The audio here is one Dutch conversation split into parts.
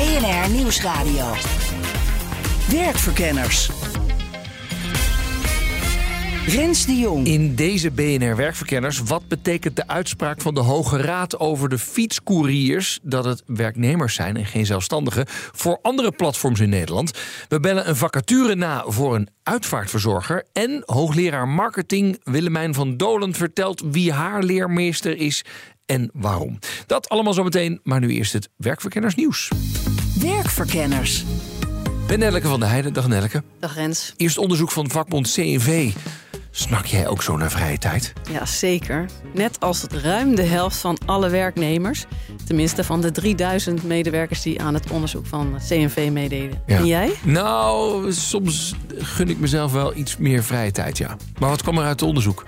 BNR Nieuwsradio. Werkverkenners. Rens de Jong. In deze BNR Werkverkenners, wat betekent de uitspraak van de Hoge Raad over de fietscouriers dat het werknemers zijn en geen zelfstandigen voor andere platforms in Nederland? We bellen een vacature na voor een uitvaartverzorger en hoogleraar marketing Willemijn van Dolen vertelt wie haar leermeester is en waarom. Dat allemaal zometeen, maar nu eerst het Werkverkennersnieuws. Werkverkenners. Ben Nelleke van der Heijden. Dag Nelleke. Dag Rens. Eerst onderzoek van vakbond CNV. Snak jij ook zo naar vrije tijd? Ja, zeker. Net als het ruim de helft van alle werknemers. Tenminste van de 3000 medewerkers die aan het onderzoek van CNV meededen. Ja. En jij? Nou, soms gun ik mezelf wel iets meer vrije tijd, ja. Maar wat kwam er uit het onderzoek?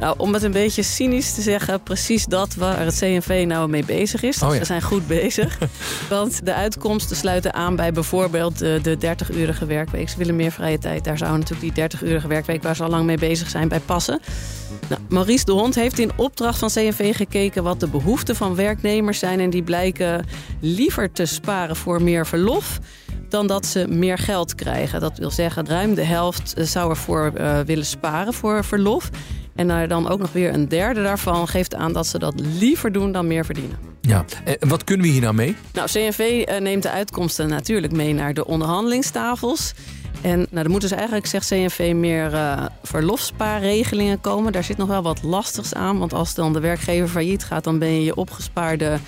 Nou, om het een beetje cynisch te zeggen, precies dat waar het CNV nou mee bezig is. Dus Oh ja. we zijn goed bezig. Want de uitkomsten sluiten aan bij bijvoorbeeld de, de 30-urige werkweek. Ze willen meer vrije tijd. Daar zou natuurlijk die 30-urige werkweek, waar ze al lang mee bezig zijn, bij passen. Nou, Maurice de Hond heeft in opdracht van CNV gekeken wat de behoeften van werknemers zijn. En die blijken liever te sparen voor meer verlof dan dat ze meer geld krijgen. Dat wil zeggen, ruim de helft eh, zou ervoor eh, willen sparen voor verlof. En daar dan ook nog weer een derde daarvan geeft aan dat ze dat liever doen dan meer verdienen. Ja. En wat kunnen we hier nou mee? Nou, CNV eh, neemt de uitkomsten natuurlijk mee naar de onderhandelingstafels. En nou, er moeten dus eigenlijk, zegt CNV, meer eh verlofspaarregelingen komen. Daar zit nog wel wat lastigs aan. Want als dan de werkgever failliet gaat, dan ben je je opgespaarde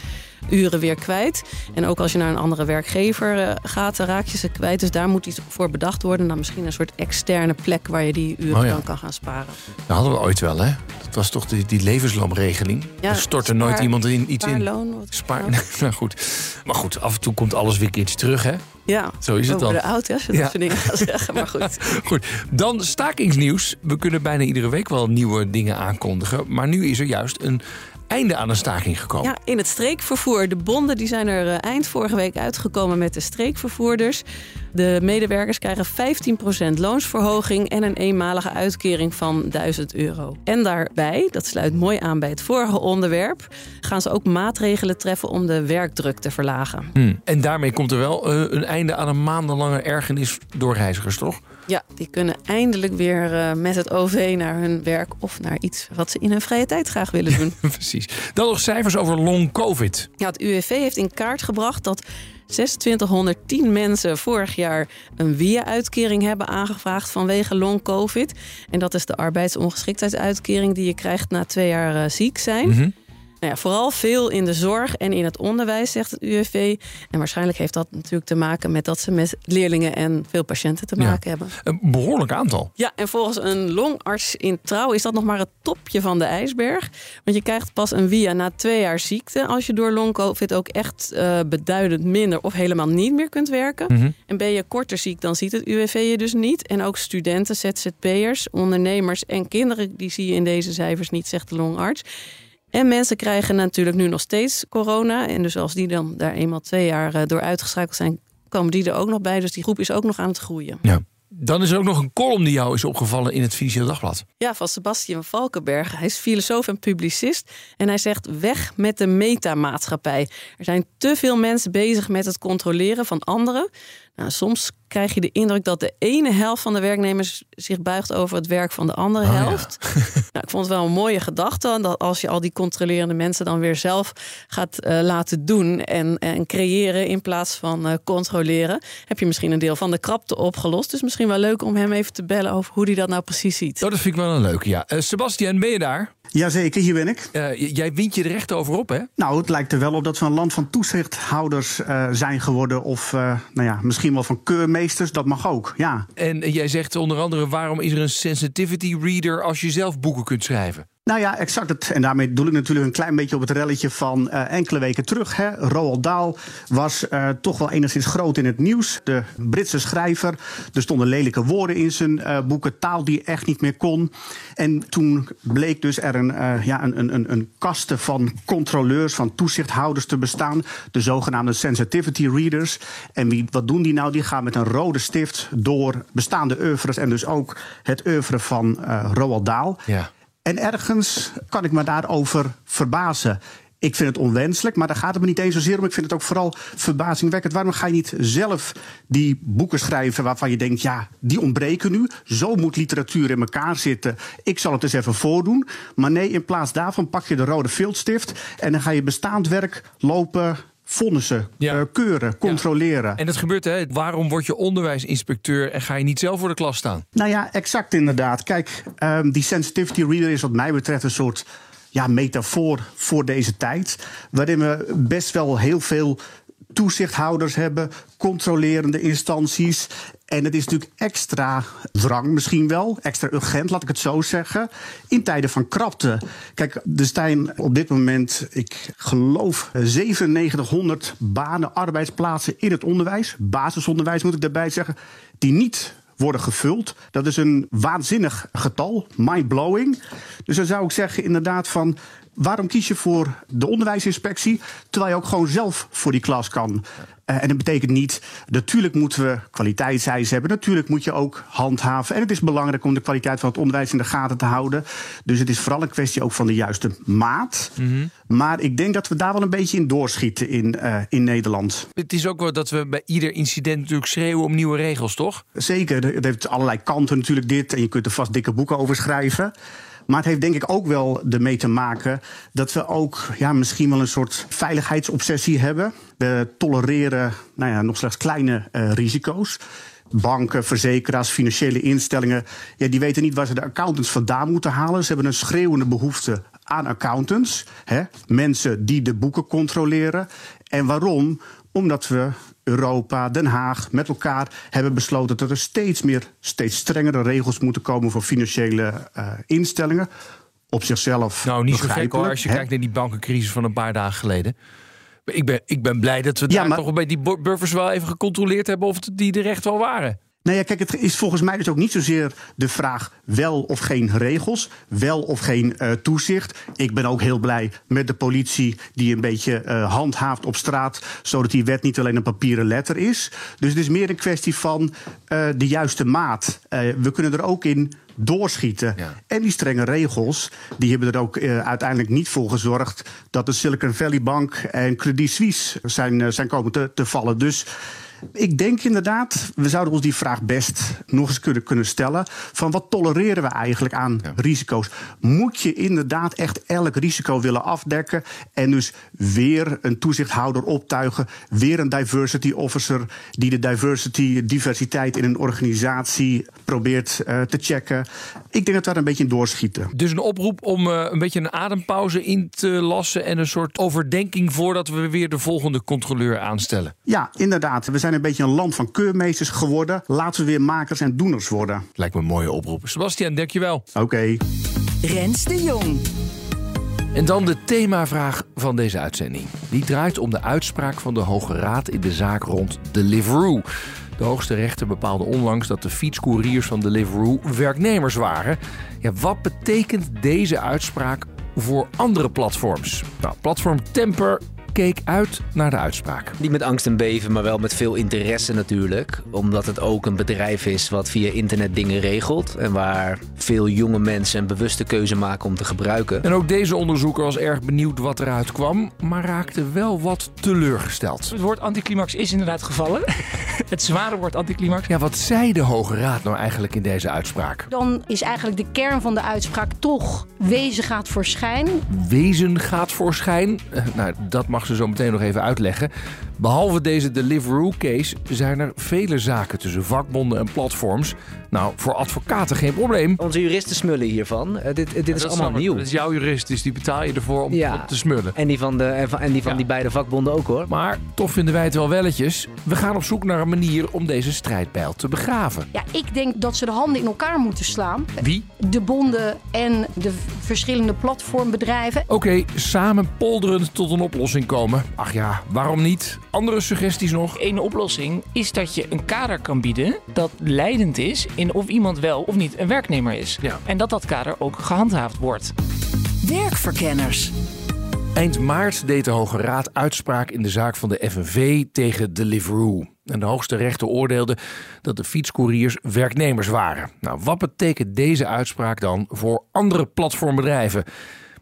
uren weer kwijt. En ook als je naar een andere werkgever eh, gaat, dan raak je ze kwijt. Dus daar moet iets voor bedacht worden. Dan misschien een soort externe plek waar je die uren Oh ja. dan kan gaan sparen. Dat hadden we ooit wel, hè? Dat was toch die, die levensloonregeling? Ja, er stortte spaar- nooit iemand in, iets in. Spaarloon, Spaar, nou goed. Maar goed, af en toe komt alles weer een keertje terug, hè? Ja, Zo is het dan. de oud, hè, als je Ja. dat soort dingen gaat zeggen. Maar goed. Goed, dan stakingsnieuws. We kunnen bijna iedere week wel nieuwe dingen aankondigen. Maar nu is er juist een einde aan een staking gekomen. Ja, in het streekvervoer. De bonden die zijn er eh, eind vorige week uitgekomen met de streekvervoerders. De medewerkers krijgen 15% loonsverhoging en een eenmalige uitkering van 1000 euro. En daarbij, dat sluit mooi aan bij het vorige onderwerp, gaan ze ook maatregelen treffen om de werkdruk te verlagen. Hm. En daarmee komt er wel eh, een einde aan een maandenlange ergernis door reizigers, toch? Ja, die kunnen eindelijk weer eh, met het OV naar hun werk of naar iets wat ze in hun vrije tijd graag willen doen. Precies. Dan nog cijfers over long covid. Ja, het UWV heeft in kaart gebracht dat 2610 mensen vorig jaar een WIA-uitkering hebben aangevraagd vanwege long-covid. En dat is de arbeidsongeschiktheidsuitkering die je krijgt na twee jaar eh, ziek zijn. Mhm. Nou ja, vooral veel in de zorg en in het onderwijs, zegt het UWV. En waarschijnlijk heeft dat natuurlijk te maken met dat ze met leerlingen en veel patiënten te Ja. maken hebben. Een behoorlijk aantal. Ja, en volgens een longarts in trouw is dat nog maar het topje van de ijsberg. Want je krijgt pas een via na twee jaar ziekte als je door long-covid ook echt eh, beduidend minder of helemaal niet meer kunt werken. Mhm. En ben je korter ziek, dan ziet het UWV je dus niet. En ook studenten, ZZP'ers, ondernemers en kinderen, die zie je in deze cijfers niet, zegt de longarts. En mensen krijgen natuurlijk nu nog steeds corona. En dus als die dan daar eenmaal twee jaar eh, door uitgeschakeld zijn, komen die er ook nog bij. Dus die groep is ook nog aan het groeien. Ja. Dan is er ook nog een column die jou is opgevallen in het Financieel Dagblad. Ja, van Sebastian Valkenberg. Hij is filosoof en publicist. En hij zegt weg met de metamaatschappij. Er zijn te veel mensen bezig met het controleren van anderen. Nou, soms krijg je de indruk dat de ene helft van de werknemers zich buigt over het werk van de andere Oh ja. helft. nou, ik vond het wel een mooie gedachte. Dat als je al die controlerende mensen dan weer zelf gaat eh, laten doen en, en creëren in plaats van eh, controleren, heb je misschien een deel van de krapte opgelost. Dus misschien wel leuk om hem even te bellen over hoe hij dat nou precies ziet. Oh, dat vind ik wel een leuke, ja. Eh, Sebastian, ben je daar? Jazeker, hier ben ik. Eh, jij wint je er recht over op, hè? Nou, het lijkt er wel op dat we een land van toezichthouders eh, zijn geworden. Of eh, nou ja, misschien wel van keurmeesters. Dat mag ook, ja. En jij zegt onder andere, waarom is er een sensitivity reader als je zelf boeken kunt schrijven? Nou ja, exact. Het. En daarmee doe ik natuurlijk een klein beetje op het relletje van uh, enkele weken terug. Hè. Roald Dahl was uh, toch wel enigszins groot in het nieuws. De Britse schrijver. Er stonden lelijke woorden in zijn uh, boeken, taal die echt niet meer kon. En toen bleek dus er een, ja, een, een, een kaste van controleurs, van toezichthouders te bestaan. De zogenaamde sensitivity readers. En wie, wat doen die nou? Die gaan met een rode stift door bestaande oeuvres en dus ook het oeuvre van Roald Dahl. Ja. En ergens kan ik me daarover verbazen. Ik vind het onwenselijk, maar daar gaat het me niet eens zozeer om. Ik vind het ook vooral verbazingwekkend. Waarom ga je niet zelf die boeken schrijven waarvan je denkt, ja, die ontbreken nu. Zo moet literatuur in elkaar zitten. Ik zal het eens even voordoen. Maar nee, in plaats daarvan pak je de rode viltstift en dan ga je bestaand werk lopen vonnissen, Ja. eh, keuren, controleren. En dat gebeurt, hè? Waarom word je onderwijsinspecteur en ga je niet zelf voor de klas staan? Nou ja, exact inderdaad. Kijk, ehm, die sensitivity reader is wat mij betreft een soort ja, metafoor voor deze tijd. Waarin we best wel heel veel toezichthouders hebben, controlerende instanties. En het is natuurlijk extra wrang misschien wel, extra urgent, laat ik het zo zeggen, in tijden van krapte. Kijk, er zijn op dit moment, ik geloof, 9700 banen, arbeidsplaatsen in het onderwijs, basisonderwijs moet ik daarbij zeggen, die niet worden gevuld. Dat is een waanzinnig getal, mind-blowing. Dus dan zou ik zeggen inderdaad van... waarom kies je voor de onderwijsinspectie... terwijl je ook gewoon zelf voor die klas kan? Uh, en dat betekent niet, natuurlijk moeten we kwaliteitseisen hebben. Natuurlijk moet je ook handhaven. En het is belangrijk om de kwaliteit van het onderwijs in de gaten te houden. Dus het is vooral een kwestie ook van de juiste maat. Mhm. Maar ik denk dat we daar wel een beetje in doorschieten in, uh, in Nederland. Het is ook wel dat we bij ieder incident natuurlijk schreeuwen om nieuwe regels, toch? Zeker, het heeft allerlei kanten natuurlijk dit. En je kunt er vast dikke boeken over schrijven. Maar het heeft denk ik ook wel ermee te maken dat we ook ja, misschien wel een soort veiligheidsobsessie hebben. We tolereren nou ja, nog slechts kleine uh, risico's. Banken, verzekeraars, financiële instellingen, ja, die weten niet waar ze de accountants vandaan moeten halen. Ze hebben een schreeuwende behoefte aan accountants. Hè? Mensen die de boeken controleren. En waarom? Omdat we Europa, Den Haag met elkaar hebben besloten dat er steeds meer, steeds strengere regels moeten komen voor financiële uh, instellingen. Op zichzelf. Nou, niet zo gek hoor, als je hè? kijkt naar die bankencrisis van een paar dagen geleden. Ik ben, ik ben blij dat we Ja, daar maar- toch bij die bu- buffers wel even gecontroleerd hebben of die er echt wel waren. Nou ja, kijk, het is volgens mij dus ook niet zozeer de vraag wel of geen regels, wel of geen eh, toezicht. Ik ben ook heel blij met de politie die een beetje eh, handhaaft op straat, zodat die wet niet alleen een papieren letter is. Dus het is meer een kwestie van eh, de juiste maat. We kunnen er ook in doorschieten. Ja. En die strenge regels, die hebben er ook uiteindelijk niet voor gezorgd dat de Silicon Valley Bank en Credit Suisse zijn, zijn komen te, te vallen. Dus ik denk inderdaad, we zouden ons die vraag best nog eens kunnen, kunnen stellen. Van wat tolereren we eigenlijk aan risico's? Moet je inderdaad echt elk risico willen afdekken? En dus weer een toezichthouder optuigen, weer een diversity officer die de diversity, diversiteit in een organisatie probeert eh, te checken. Ik denk dat we daar een beetje in doorschieten. Dus een oproep om eh, een beetje een adempauze in te lassen en een soort overdenking voordat we weer de volgende controleur aanstellen. Ja, inderdaad. We zijn een beetje een land van keurmeesters geworden. Laten we weer makers en doeners worden. Lijkt me een mooie oproep. Sebastian, dankjewel. Oké. Rens de Jong. En dan de themavraag van deze uitzending. Die draait om de uitspraak van de Hoge Raad in de zaak rond Deliveroo. De hoogste rechter bepaalde onlangs dat de fietscouriers van Deliveroo werknemers waren. Ja, wat betekent deze uitspraak voor andere platforms? Nou, platform Temper keek uit naar de uitspraak. Niet met angst en beven, maar wel met veel interesse natuurlijk. Omdat het ook een bedrijf is wat via internet dingen regelt. En waar veel jonge mensen een bewuste keuze maken om te gebruiken. En ook deze onderzoeker was erg benieuwd wat eruit kwam, maar raakte wel wat teleurgesteld. Het woord anticlimax is inderdaad gevallen. het zware woord anticlimax. Ja, wat zei de Hoge Raad nou eigenlijk in deze uitspraak? Dan is eigenlijk de kern van de uitspraak toch wezen gaat voor schijn. Wezen gaat voor schijn. Eh, Nou, dat mag ze zo meteen nog even uitleggen. Behalve deze Deliveroo-case zijn er vele zaken tussen vakbonden en platforms. Nou, voor advocaten geen probleem. Onze juristen smullen hiervan. Eh, dit dit is allemaal nieuw. Dat is jouw jurist, dus die betaal je ervoor om Ja. te smullen. En die van, de, en van, en die, van Ja. die beide vakbonden ook hoor. Maar toch vinden wij het wel welletjes. We gaan op zoek naar een manier om deze strijdbijl te begraven. Ja, ik denk dat ze de handen in elkaar moeten slaan. Wie? De bonden en de verschillende platformbedrijven. Oké, samen polderend tot een oplossing komen. Ach ja, waarom niet? Andere suggesties nog? Een oplossing is dat je een kader kan bieden dat leidend is in of iemand wel of niet een werknemer is. Ja. En dat dat kader ook gehandhaafd wordt. Werkverkenners. Eind maart deed de Hoge Raad uitspraak in de zaak van de FNV tegen Deliveroo. En de hoogste rechter oordeelde dat de fietscouriers werknemers waren. Nou, wat betekent deze uitspraak dan voor andere platformbedrijven?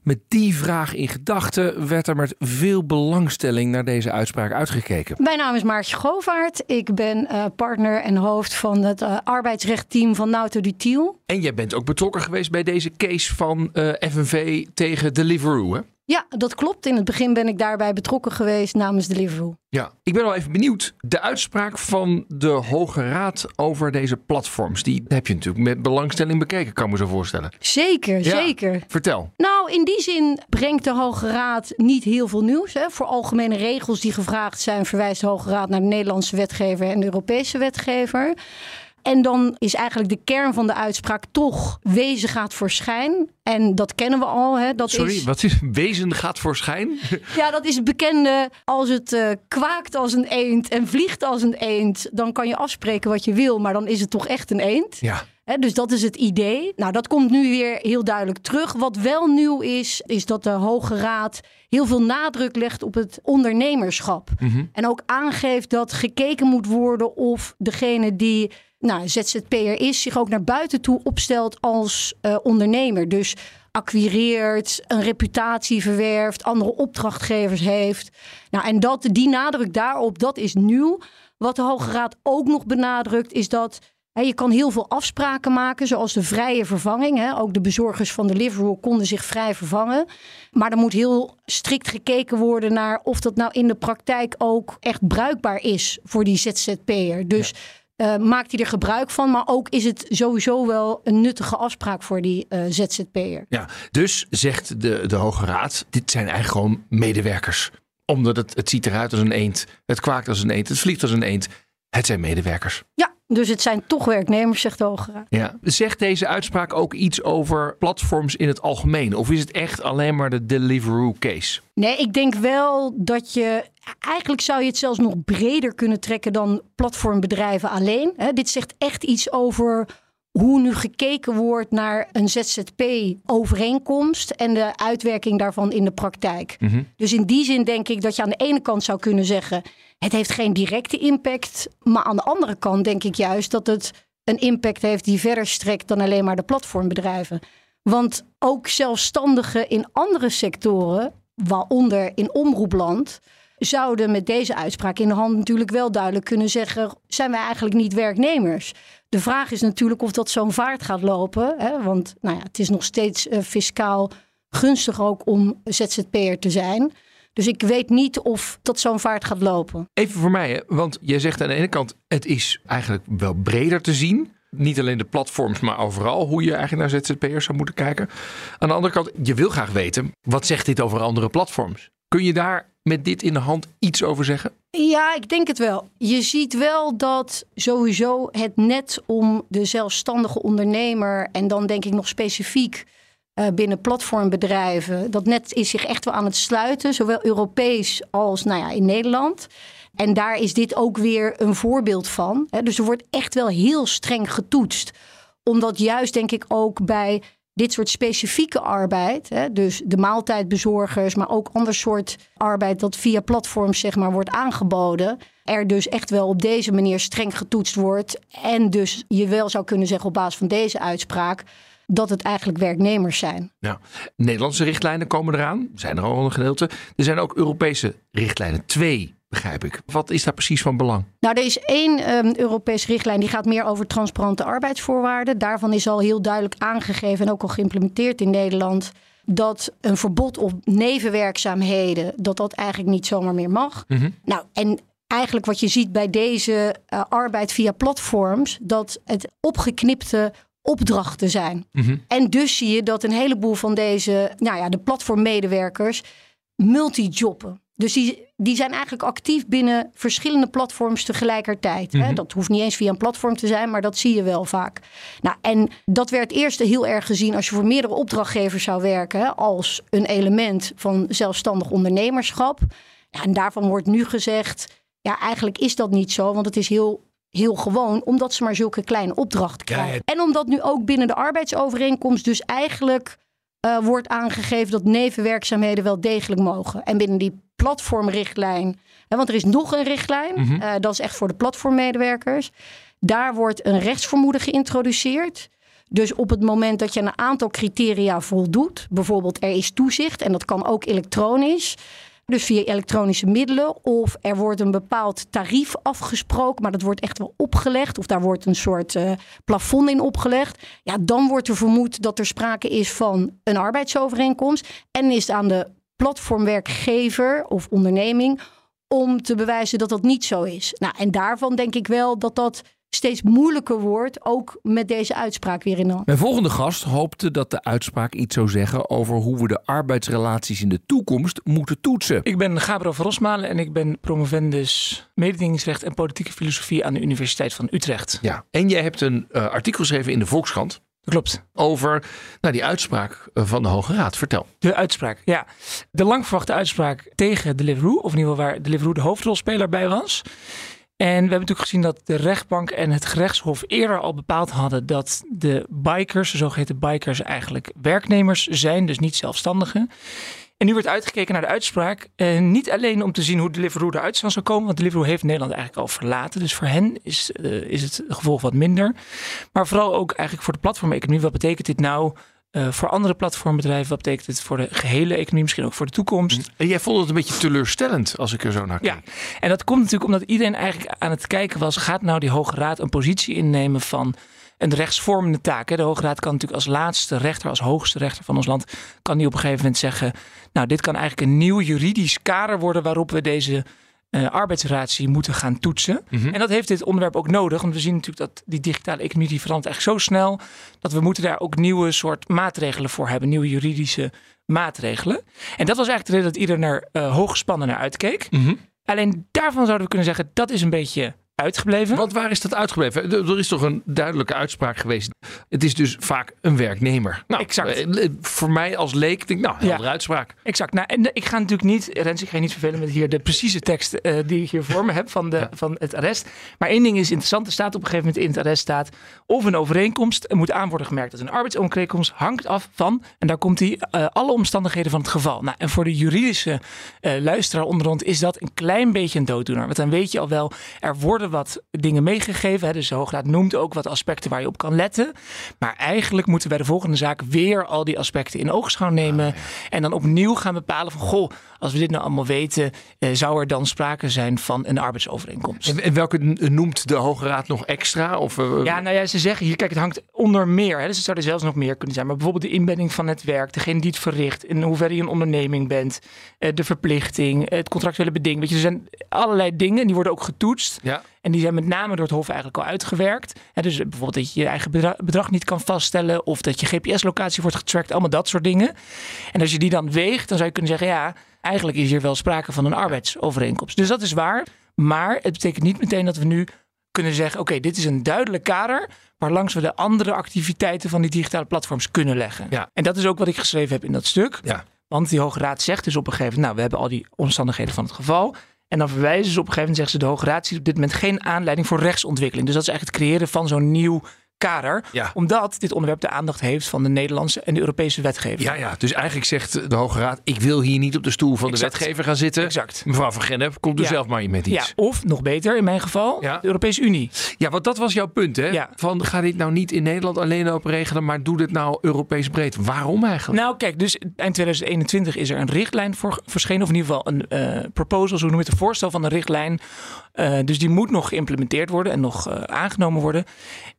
Met die vraag in gedachten werd er met veel belangstelling naar deze uitspraak uitgekeken. Mijn naam is Maartje Govaert. Ik ben eh, partner en hoofd van het eh, arbeidsrechtteam van Nauto Dutiel. En jij bent ook betrokken geweest bij deze case van eh, FNV tegen Deliveroo, hè? Ja, dat klopt. In het begin ben ik daarbij betrokken geweest namens Deliveroo. Ja, ik ben wel even benieuwd. De uitspraak van de Hoge Raad over deze platforms, die heb je natuurlijk met belangstelling bekeken, kan ik me zo voorstellen. Zeker, Ja. zeker. Vertel. Nou, in die zin brengt de Hoge Raad niet heel veel nieuws. Hè. Voor algemene regels die gevraagd zijn, verwijst de Hoge Raad naar de Nederlandse wetgever en de Europese wetgever. En dan is eigenlijk de kern van de uitspraak toch wezen gaat voor schijn. En dat kennen we al. Hè. Dat Sorry, is, wat is wezen gaat voor schijn? Ja, dat is het bekende. Als het eh, kwaakt als een eend en vliegt als een eend, dan kan je afspreken wat je wil, maar dan is het toch echt een eend. Ja. Dus dat is het idee. Nou, dat komt nu weer heel duidelijk terug. Wat wel nieuw is, is dat de Hoge Raad heel veel nadruk legt op het ondernemerschap. En ook aangeeft dat gekeken moet worden of degene die nou, ZZP'er is, zich ook naar buiten toe opstelt als eh, ondernemer. Dus acquireert, een reputatie verwerft, andere opdrachtgevers heeft. Nou, en dat, die nadruk daarop, dat is nieuw. Wat de Hoge Raad ook nog benadrukt, is dat je kan heel veel afspraken maken, zoals de vrije vervanging. Ook de bezorgers van Deliveroo konden zich vrij vervangen. Maar er moet heel strikt gekeken worden naar of dat nou in de praktijk ook echt bruikbaar is voor die ZZP'er. Dus eh, maakt hij er gebruik van, maar ook is het sowieso wel een nuttige afspraak voor die eh, ZZP'er. Ja, dus zegt de, de Hoge Raad, dit zijn eigenlijk gewoon medewerkers. Omdat het, het ziet eruit als een eend, het kwaakt als een eend, het vliegt als een eend. Het zijn medewerkers. Ja, dus het zijn toch werknemers, zegt de Hoge Raad. Ja. Zegt deze uitspraak ook iets over platforms in het algemeen? Of is het echt alleen maar de Deliveroo case? Nee, ik denk wel dat je. Eigenlijk zou je het zelfs nog breder kunnen trekken dan platformbedrijven alleen. Hè, dit zegt echt iets over hoe nu gekeken wordt naar een ZZP-overeenkomst en de uitwerking daarvan in de praktijk. Dus in die zin denk ik dat je aan de ene kant zou kunnen zeggen: het heeft geen directe impact. Maar aan de andere kant denk ik juist dat het een impact heeft die verder strekt dan alleen maar de platformbedrijven. Want ook zelfstandigen in andere sectoren, waaronder in omroepland, zouden met deze uitspraak in de hand natuurlijk wel duidelijk kunnen zeggen: zijn wij eigenlijk niet werknemers? De vraag is natuurlijk of dat zo'n vaart gaat lopen. Hè? Want nou ja, het is nog steeds eh, fiscaal gunstig ook om ZZP'er te zijn. Dus ik weet niet of dat zo'n vaart gaat lopen. Even voor mij, hè, want jij zegt aan de ene kant, het is eigenlijk wel breder te zien. Niet alleen de platforms, maar overal hoe je eigenlijk naar ZZP'ers zou moeten kijken. Aan de andere kant, je wil graag weten, wat zegt dit over andere platforms? Kun je daar met dit in de hand iets over zeggen? Ja, ik denk het wel. Je ziet wel dat sowieso het net om de zelfstandige ondernemer en dan denk ik nog specifiek eh, binnen platformbedrijven, dat net is zich echt wel aan het sluiten, zowel Europees als nou ja, in Nederland. En daar is dit ook weer een voorbeeld van. Hè. Dus er wordt echt wel heel streng getoetst. Omdat juist denk ik ook bij dit soort specifieke arbeid, hè, dus de maaltijdbezorgers, maar ook ander soort arbeid dat via platforms zeg maar wordt aangeboden, er dus echt wel op deze manier streng getoetst wordt. En dus je wel zou kunnen zeggen op basis van deze uitspraak dat het eigenlijk werknemers zijn. Nou, Nederlandse richtlijnen komen eraan, zijn er al een gedeelte. Er zijn ook Europese richtlijnen, twee begrijp ik. Wat is daar precies van belang? Nou, er is één um, Europese richtlijn die gaat meer over transparante arbeidsvoorwaarden. Daarvan is al heel duidelijk aangegeven en ook al geïmplementeerd in Nederland dat een verbod op nevenwerkzaamheden, dat dat eigenlijk niet zomaar meer mag. Nou, en eigenlijk wat je ziet bij deze uh, arbeid via platforms, dat het opgeknipte opdrachten zijn. En dus zie je dat een heleboel van deze, nou ja, de platformmedewerkers multijobben. Dus die, die zijn eigenlijk actief binnen verschillende platforms tegelijkertijd. hè? Dat hoeft niet eens via een platform te zijn, maar dat zie je wel vaak. Nou, en dat werd eerst heel erg gezien als je voor meerdere opdrachtgevers zou werken, hè, als een element van zelfstandig ondernemerschap. Ja, en daarvan wordt nu gezegd, ja, eigenlijk is dat niet zo, want het is heel heel gewoon, omdat ze maar zulke kleine opdrachten krijgen. ja. En omdat nu ook binnen de arbeidsovereenkomst dus eigenlijk eh, wordt aangegeven dat nevenwerkzaamheden wel degelijk mogen. En binnen die platformrichtlijn, hè, want er is nog een richtlijn, eh, dat is echt voor de platformmedewerkers. Daar wordt een rechtsvermoeden geïntroduceerd. Dus op het moment dat je een aantal criteria voldoet, bijvoorbeeld er is toezicht en dat kan ook elektronisch. Dus via elektronische middelen. Of er wordt een bepaald tarief afgesproken, maar dat wordt echt wel opgelegd. Of daar wordt een soort eh, plafond in opgelegd. Ja, dan wordt er vermoed dat er sprake is van een arbeidsovereenkomst. En is het aan de platformwerkgever of onderneming om te bewijzen dat dat niet zo is. Nou, en daarvan denk ik wel dat dat steeds moeilijker wordt, ook met deze uitspraak weer in de hand. Mijn volgende gast hoopte dat de uitspraak iets zou zeggen over hoe we de arbeidsrelaties in de toekomst moeten toetsen. Ik ben Gabriel van Rosmalen en ik ben promovendus mededingingsrecht en politieke filosofie aan de Universiteit van Utrecht. Ja. En jij hebt een eh, artikel geschreven in de Volkskrant Dat klopt. over nou, die uitspraak eh, van de Hoge Raad. Vertel. De uitspraak, ja. De lang verwachte uitspraak tegen Deliveroo, of in ieder geval waar Deliveroo de hoofdrolspeler bij was. En we hebben natuurlijk gezien dat de rechtbank en het gerechtshof eerder al bepaald hadden dat de bikers, de zogeheten bikers, eigenlijk werknemers zijn, dus niet zelfstandigen. En nu wordt uitgekeken naar de uitspraak. eh, niet alleen om te zien hoe Deliveroo eruit zou komen. Want Deliveroo heeft Nederland eigenlijk al verlaten. Dus voor hen is, eh, is het gevolg wat minder. Maar vooral ook eigenlijk voor de platformeconomie. Wat betekent dit nou eh, voor andere platformbedrijven? Wat betekent dit voor de gehele economie? Misschien ook voor de toekomst? En jij vond het een beetje teleurstellend als ik er zo naar kijk. Ja, en dat komt natuurlijk omdat iedereen eigenlijk aan het kijken was: gaat nou die Hoge Raad een positie innemen van een rechtsvormende taak? Hè? De Hoge Raad kan natuurlijk als laatste rechter, als hoogste rechter van ons land, kan die op een gegeven moment zeggen: Nou, dit kan eigenlijk een nieuw juridisch kader worden waarop we deze eh, arbeidsrelatie moeten gaan toetsen. En dat heeft dit onderwerp ook nodig. Want we zien natuurlijk dat die digitale economie die verandert eigenlijk zo snel. Dat we moeten daar ook nieuwe soort maatregelen voor hebben. Nieuwe juridische maatregelen. En dat was eigenlijk de reden dat ieder naar eh hooggespannen naar uitkeek. Alleen daarvan zouden we kunnen zeggen dat is een beetje uitgebleven. Want waar is dat uitgebleven? Er is toch een duidelijke uitspraak geweest. Het is dus vaak een werknemer. Nou, Exact. eh, Voor mij als leek denk ik, nou, heldere Ja. uitspraak. Exact. Nou, en ik ga natuurlijk niet, Rens, ik ga je niet vervelen met hier de precieze tekst eh, die ik hier voor me heb van, de, van het arrest. Maar één ding is interessant. Er staat op een gegeven moment in het arrest staat of een overeenkomst moet aan worden gemerkt. Dat een arbeidsovereenkomst hangt af van, en daar komt die, eh, alle omstandigheden van het geval. Nou, en voor de juridische eh, luisteraar onder ons is dat een klein beetje een dooddoener. Want dan weet je al wel, er worden wat dingen meegegeven. Hè, dus de Hoograad noemt ook wat aspecten waar je op kan letten. Maar eigenlijk moeten we bij de volgende zaak weer al die aspecten in oogschouw nemen. En dan opnieuw gaan bepalen van, goh, als we dit nou allemaal weten, eh, zou er dan sprake zijn van een arbeidsovereenkomst. En, en welke n- noemt de Hoge Raad nog extra? Of, eh, Ja, nou ja, ze zeggen hier, kijk, het hangt onder meer. Hè, dus het zou er zelfs nog meer kunnen zijn. Maar bijvoorbeeld de inbedding van het werk, degene die het verricht, in hoeverre je een onderneming bent, eh, de verplichting, het contractuele beding. Weet je, er zijn allerlei dingen en die worden ook getoetst. Ja. En die zijn met name door het Hof eigenlijk al uitgewerkt. Hè, dus bijvoorbeeld dat je je eigen bedra- bedrag niet kan vaststellen. Of dat je GPS-locatie wordt getrackt. Allemaal dat soort dingen. En als je die dan weegt, dan zou je kunnen zeggen... ja, eigenlijk is hier wel sprake van een arbeidsovereenkomst. Dus dat is waar. Maar het betekent niet meteen dat we nu kunnen zeggen... oké, dit is een duidelijk kader... waarlangs we de andere activiteiten van die digitale platforms kunnen leggen. Ja. En dat is ook wat ik geschreven heb in dat stuk. Ja. Want die Hoge Raad zegt dus op een gegeven moment... nou, we hebben al die omstandigheden van het geval... En dan verwijzen ze op een gegeven moment, zeggen ze, de Hoge Raad ziet op dit moment geen aanleiding voor rechtsontwikkeling. Dus dat is eigenlijk het creëren van zo'n nieuw kader. Ja. Omdat dit onderwerp de aandacht heeft van de Nederlandse en de Europese wetgeving. Ja, ja, dus eigenlijk zegt de Hoge Raad: ik wil hier niet op de stoel van Exact. de wetgever gaan zitten. Exact. Mevrouw van Gennep, komt Ja. zelf maar met Ja, iets. of nog beter in mijn geval, Ja. de Europese Unie. Ja. want dat was jouw punt, hè? Ja. Van ga dit nou niet in Nederland alleen op regelen, maar doe dit nou Europees breed. Waarom eigenlijk? Nou, kijk, dus eind 2021 is er een richtlijn voor verschenen, of in ieder geval een eh proposal, zo noem je het, een voorstel van een richtlijn. Eh, dus die moet nog geïmplementeerd worden en nog eh, aangenomen worden.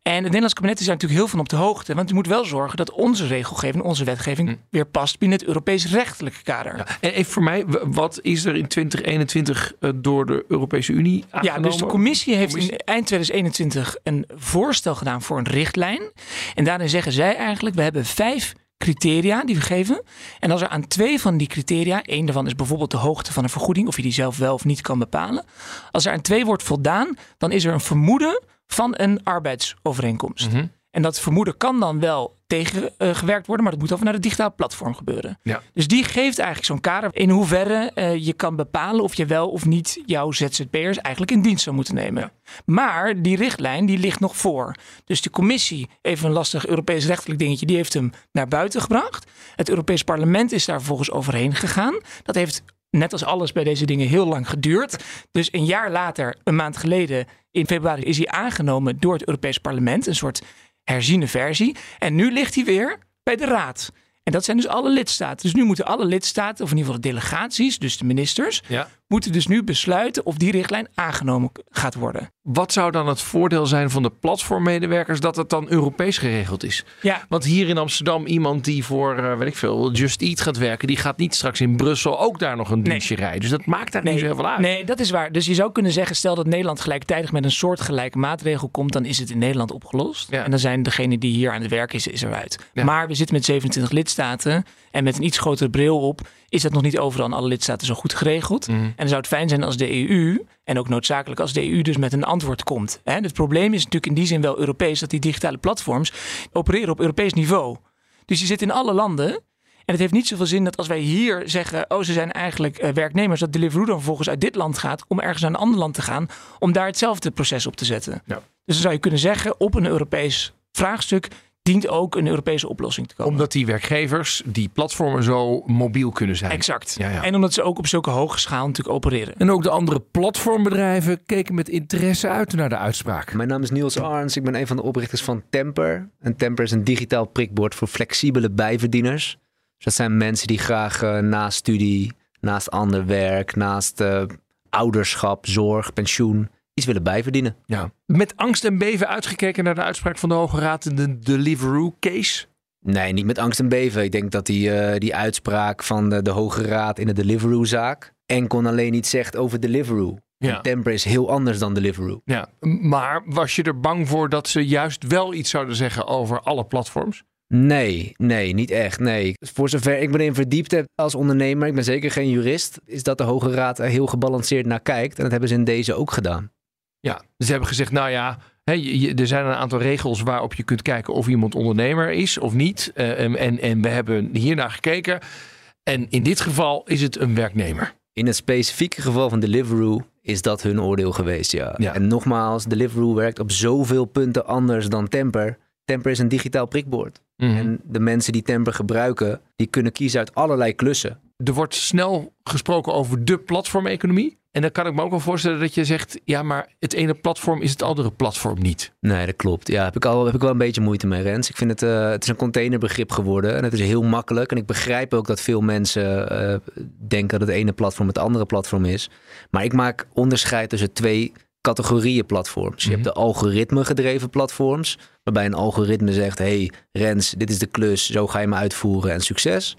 En het Nederlands kabinet is daar natuurlijk heel van op de hoogte. Want je moet wel zorgen dat onze regelgeving, onze wetgeving Hm. weer past binnen het Europees rechtelijke kader. En even voor mij, wat is er in 2021 eh, door de Europese Unie Ja, aangenomen? dus de commissie heeft Commissie. in eind 2021 een voorstel gedaan voor een richtlijn. En daarin zeggen zij eigenlijk, we hebben vijf criteria die we geven. En als er aan twee van die criteria, één daarvan is bijvoorbeeld de hoogte van een vergoeding, of je die zelf wel of niet kan bepalen. Als er aan twee wordt voldaan, dan is er een vermoeden van een arbeidsovereenkomst. Mhm. En dat vermoeden kan dan wel tegengewerkt worden, maar dat moet dan vanuit het digitaal platform gebeuren. Ja. Dus die geeft eigenlijk zo'n kader in hoeverre eh, je kan bepalen of je wel of niet jouw ZZP'ers eigenlijk in dienst zou moeten nemen. Maar die richtlijn die ligt nog voor. Dus de commissie, even een lastig Europees rechtelijk dingetje, die heeft hem naar buiten gebracht. Het Europees Parlement is daar vervolgens overheen gegaan. Dat heeft net als alles bij deze dingen heel lang geduurd. Dus een jaar later, een maand geleden, in februari, is hij aangenomen door het Europees Parlement. Een soort herziene versie. En nu ligt hij weer bij de Raad. En dat zijn dus alle lidstaten. Dus nu moeten alle lidstaten, of in ieder geval de delegaties, dus de ministers, Ja. Moeten dus nu besluiten of die richtlijn aangenomen gaat worden. Wat zou dan het voordeel zijn van de platformmedewerkers dat het dan Europees geregeld is? Ja, Want hier in Amsterdam iemand die voor, eh, weet ik veel, Just Eat gaat werken, die gaat niet straks in Brussel ook daar nog een dienstje rijden. Dus dat maakt daar niet zo heel veel uit. Nee, dat is waar. Dus je zou kunnen zeggen, stel dat Nederland gelijktijdig met een soortgelijke maatregel komt, dan is het in Nederland opgelost. Ja. En dan zijn degenen die hier aan het werk is, is eruit. Ja. Maar we zitten met 27 lidstaten en met een iets grotere bril op, is dat nog niet overal in alle lidstaten zo goed geregeld. Mhm. En dan zou het fijn zijn als de EU, en ook noodzakelijk als de EU dus met een antwoord komt. Hè? Het probleem is natuurlijk in die zin wel Europees, dat die digitale platforms opereren op Europees niveau. Dus je zit in alle landen. En het heeft niet zoveel zin dat als wij hier zeggen, oh ze zijn eigenlijk eh, werknemers, dat Deliveroo dan vervolgens uit dit land gaat om ergens naar een ander land te gaan, om daar hetzelfde proces op te zetten. Ja. Dus dan zou je kunnen zeggen, op een Europees vraagstuk dient ook een Europese oplossing te komen. Omdat die werkgevers, die platformen zo mobiel kunnen zijn. Exact. Ja, ja. En omdat ze ook op zulke hoge schaal natuurlijk opereren. En ook de andere platformbedrijven keken met interesse uit naar de uitspraak. Mijn naam is Niels Arns. Ik ben een van de oprichters van Temper. En Temper is een digitaal prikbord voor flexibele bijverdieners. Dus dat zijn mensen die graag eh, naast studie, naast ander werk, naast eh, ouderschap, zorg, pensioen iets willen bijverdienen. Ja. Met angst en beven uitgekeken naar de uitspraak van de Hoge Raad in de Deliveroo-case. Nee, niet met angst en beven. Ik denk dat die, eh, die uitspraak van de, de Hoge Raad in de Deliveroo-zaak enkel en alleen iets zegt over Deliveroo. Ja. Temper is heel anders dan Deliveroo. Ja, maar was je er bang voor dat ze juist wel iets zouden zeggen over alle platforms? Nee, nee, niet echt. Nee. Voor zover ik me erin verdiept heb als ondernemer, ik ben zeker geen jurist, is dat de Hoge Raad er heel gebalanceerd naar kijkt. En dat hebben ze in deze ook gedaan. Ja, ze hebben gezegd, nou ja, je- er zijn een aantal regels waarop je kunt kijken of iemand ondernemer is of niet. Eh, en, en, we hebben hiernaar gekeken. En in dit geval is het een werknemer. In het specifieke geval van Deliveroo is dat hun oordeel geweest, ja. Ja. En nogmaals, Deliveroo werkt op zoveel punten anders dan Temper. Temper is een digitaal prikbord. Mhm. En de mensen die Temper gebruiken, die kunnen kiezen uit allerlei klussen. Er wordt snel gesproken over de platformeconomie. En dan kan ik me ook wel voorstellen dat je zegt, ja, maar het ene platform is het andere platform niet. Nee, dat klopt. Ja, heb ik, al, heb ik wel een beetje moeite mee, Rens. Ik vind het, eh, het is een containerbegrip geworden en het is heel makkelijk. En ik begrijp ook dat veel mensen eh, denken dat het ene platform het andere platform is. Maar ik maak onderscheid tussen twee categorieën platforms. Je hebt de algoritme gedreven platforms, waarbij een algoritme zegt, hey Rens, dit is de klus, zo ga je me uitvoeren en succes.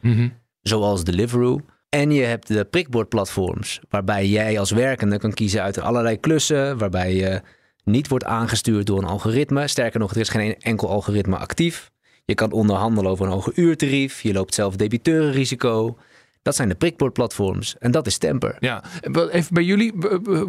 Zoals Deliveroo. En je hebt de prikbordplatforms, waarbij jij als werkende kan kiezen uit allerlei klussen, waarbij je niet wordt aangestuurd door een algoritme. Sterker nog, er is geen enkel algoritme actief. Je kan onderhandelen over een hoger uurtarief. Je loopt zelf debiteurenrisico. Dat zijn de prikbordplatforms. En dat is Temper. Ja, even bij jullie,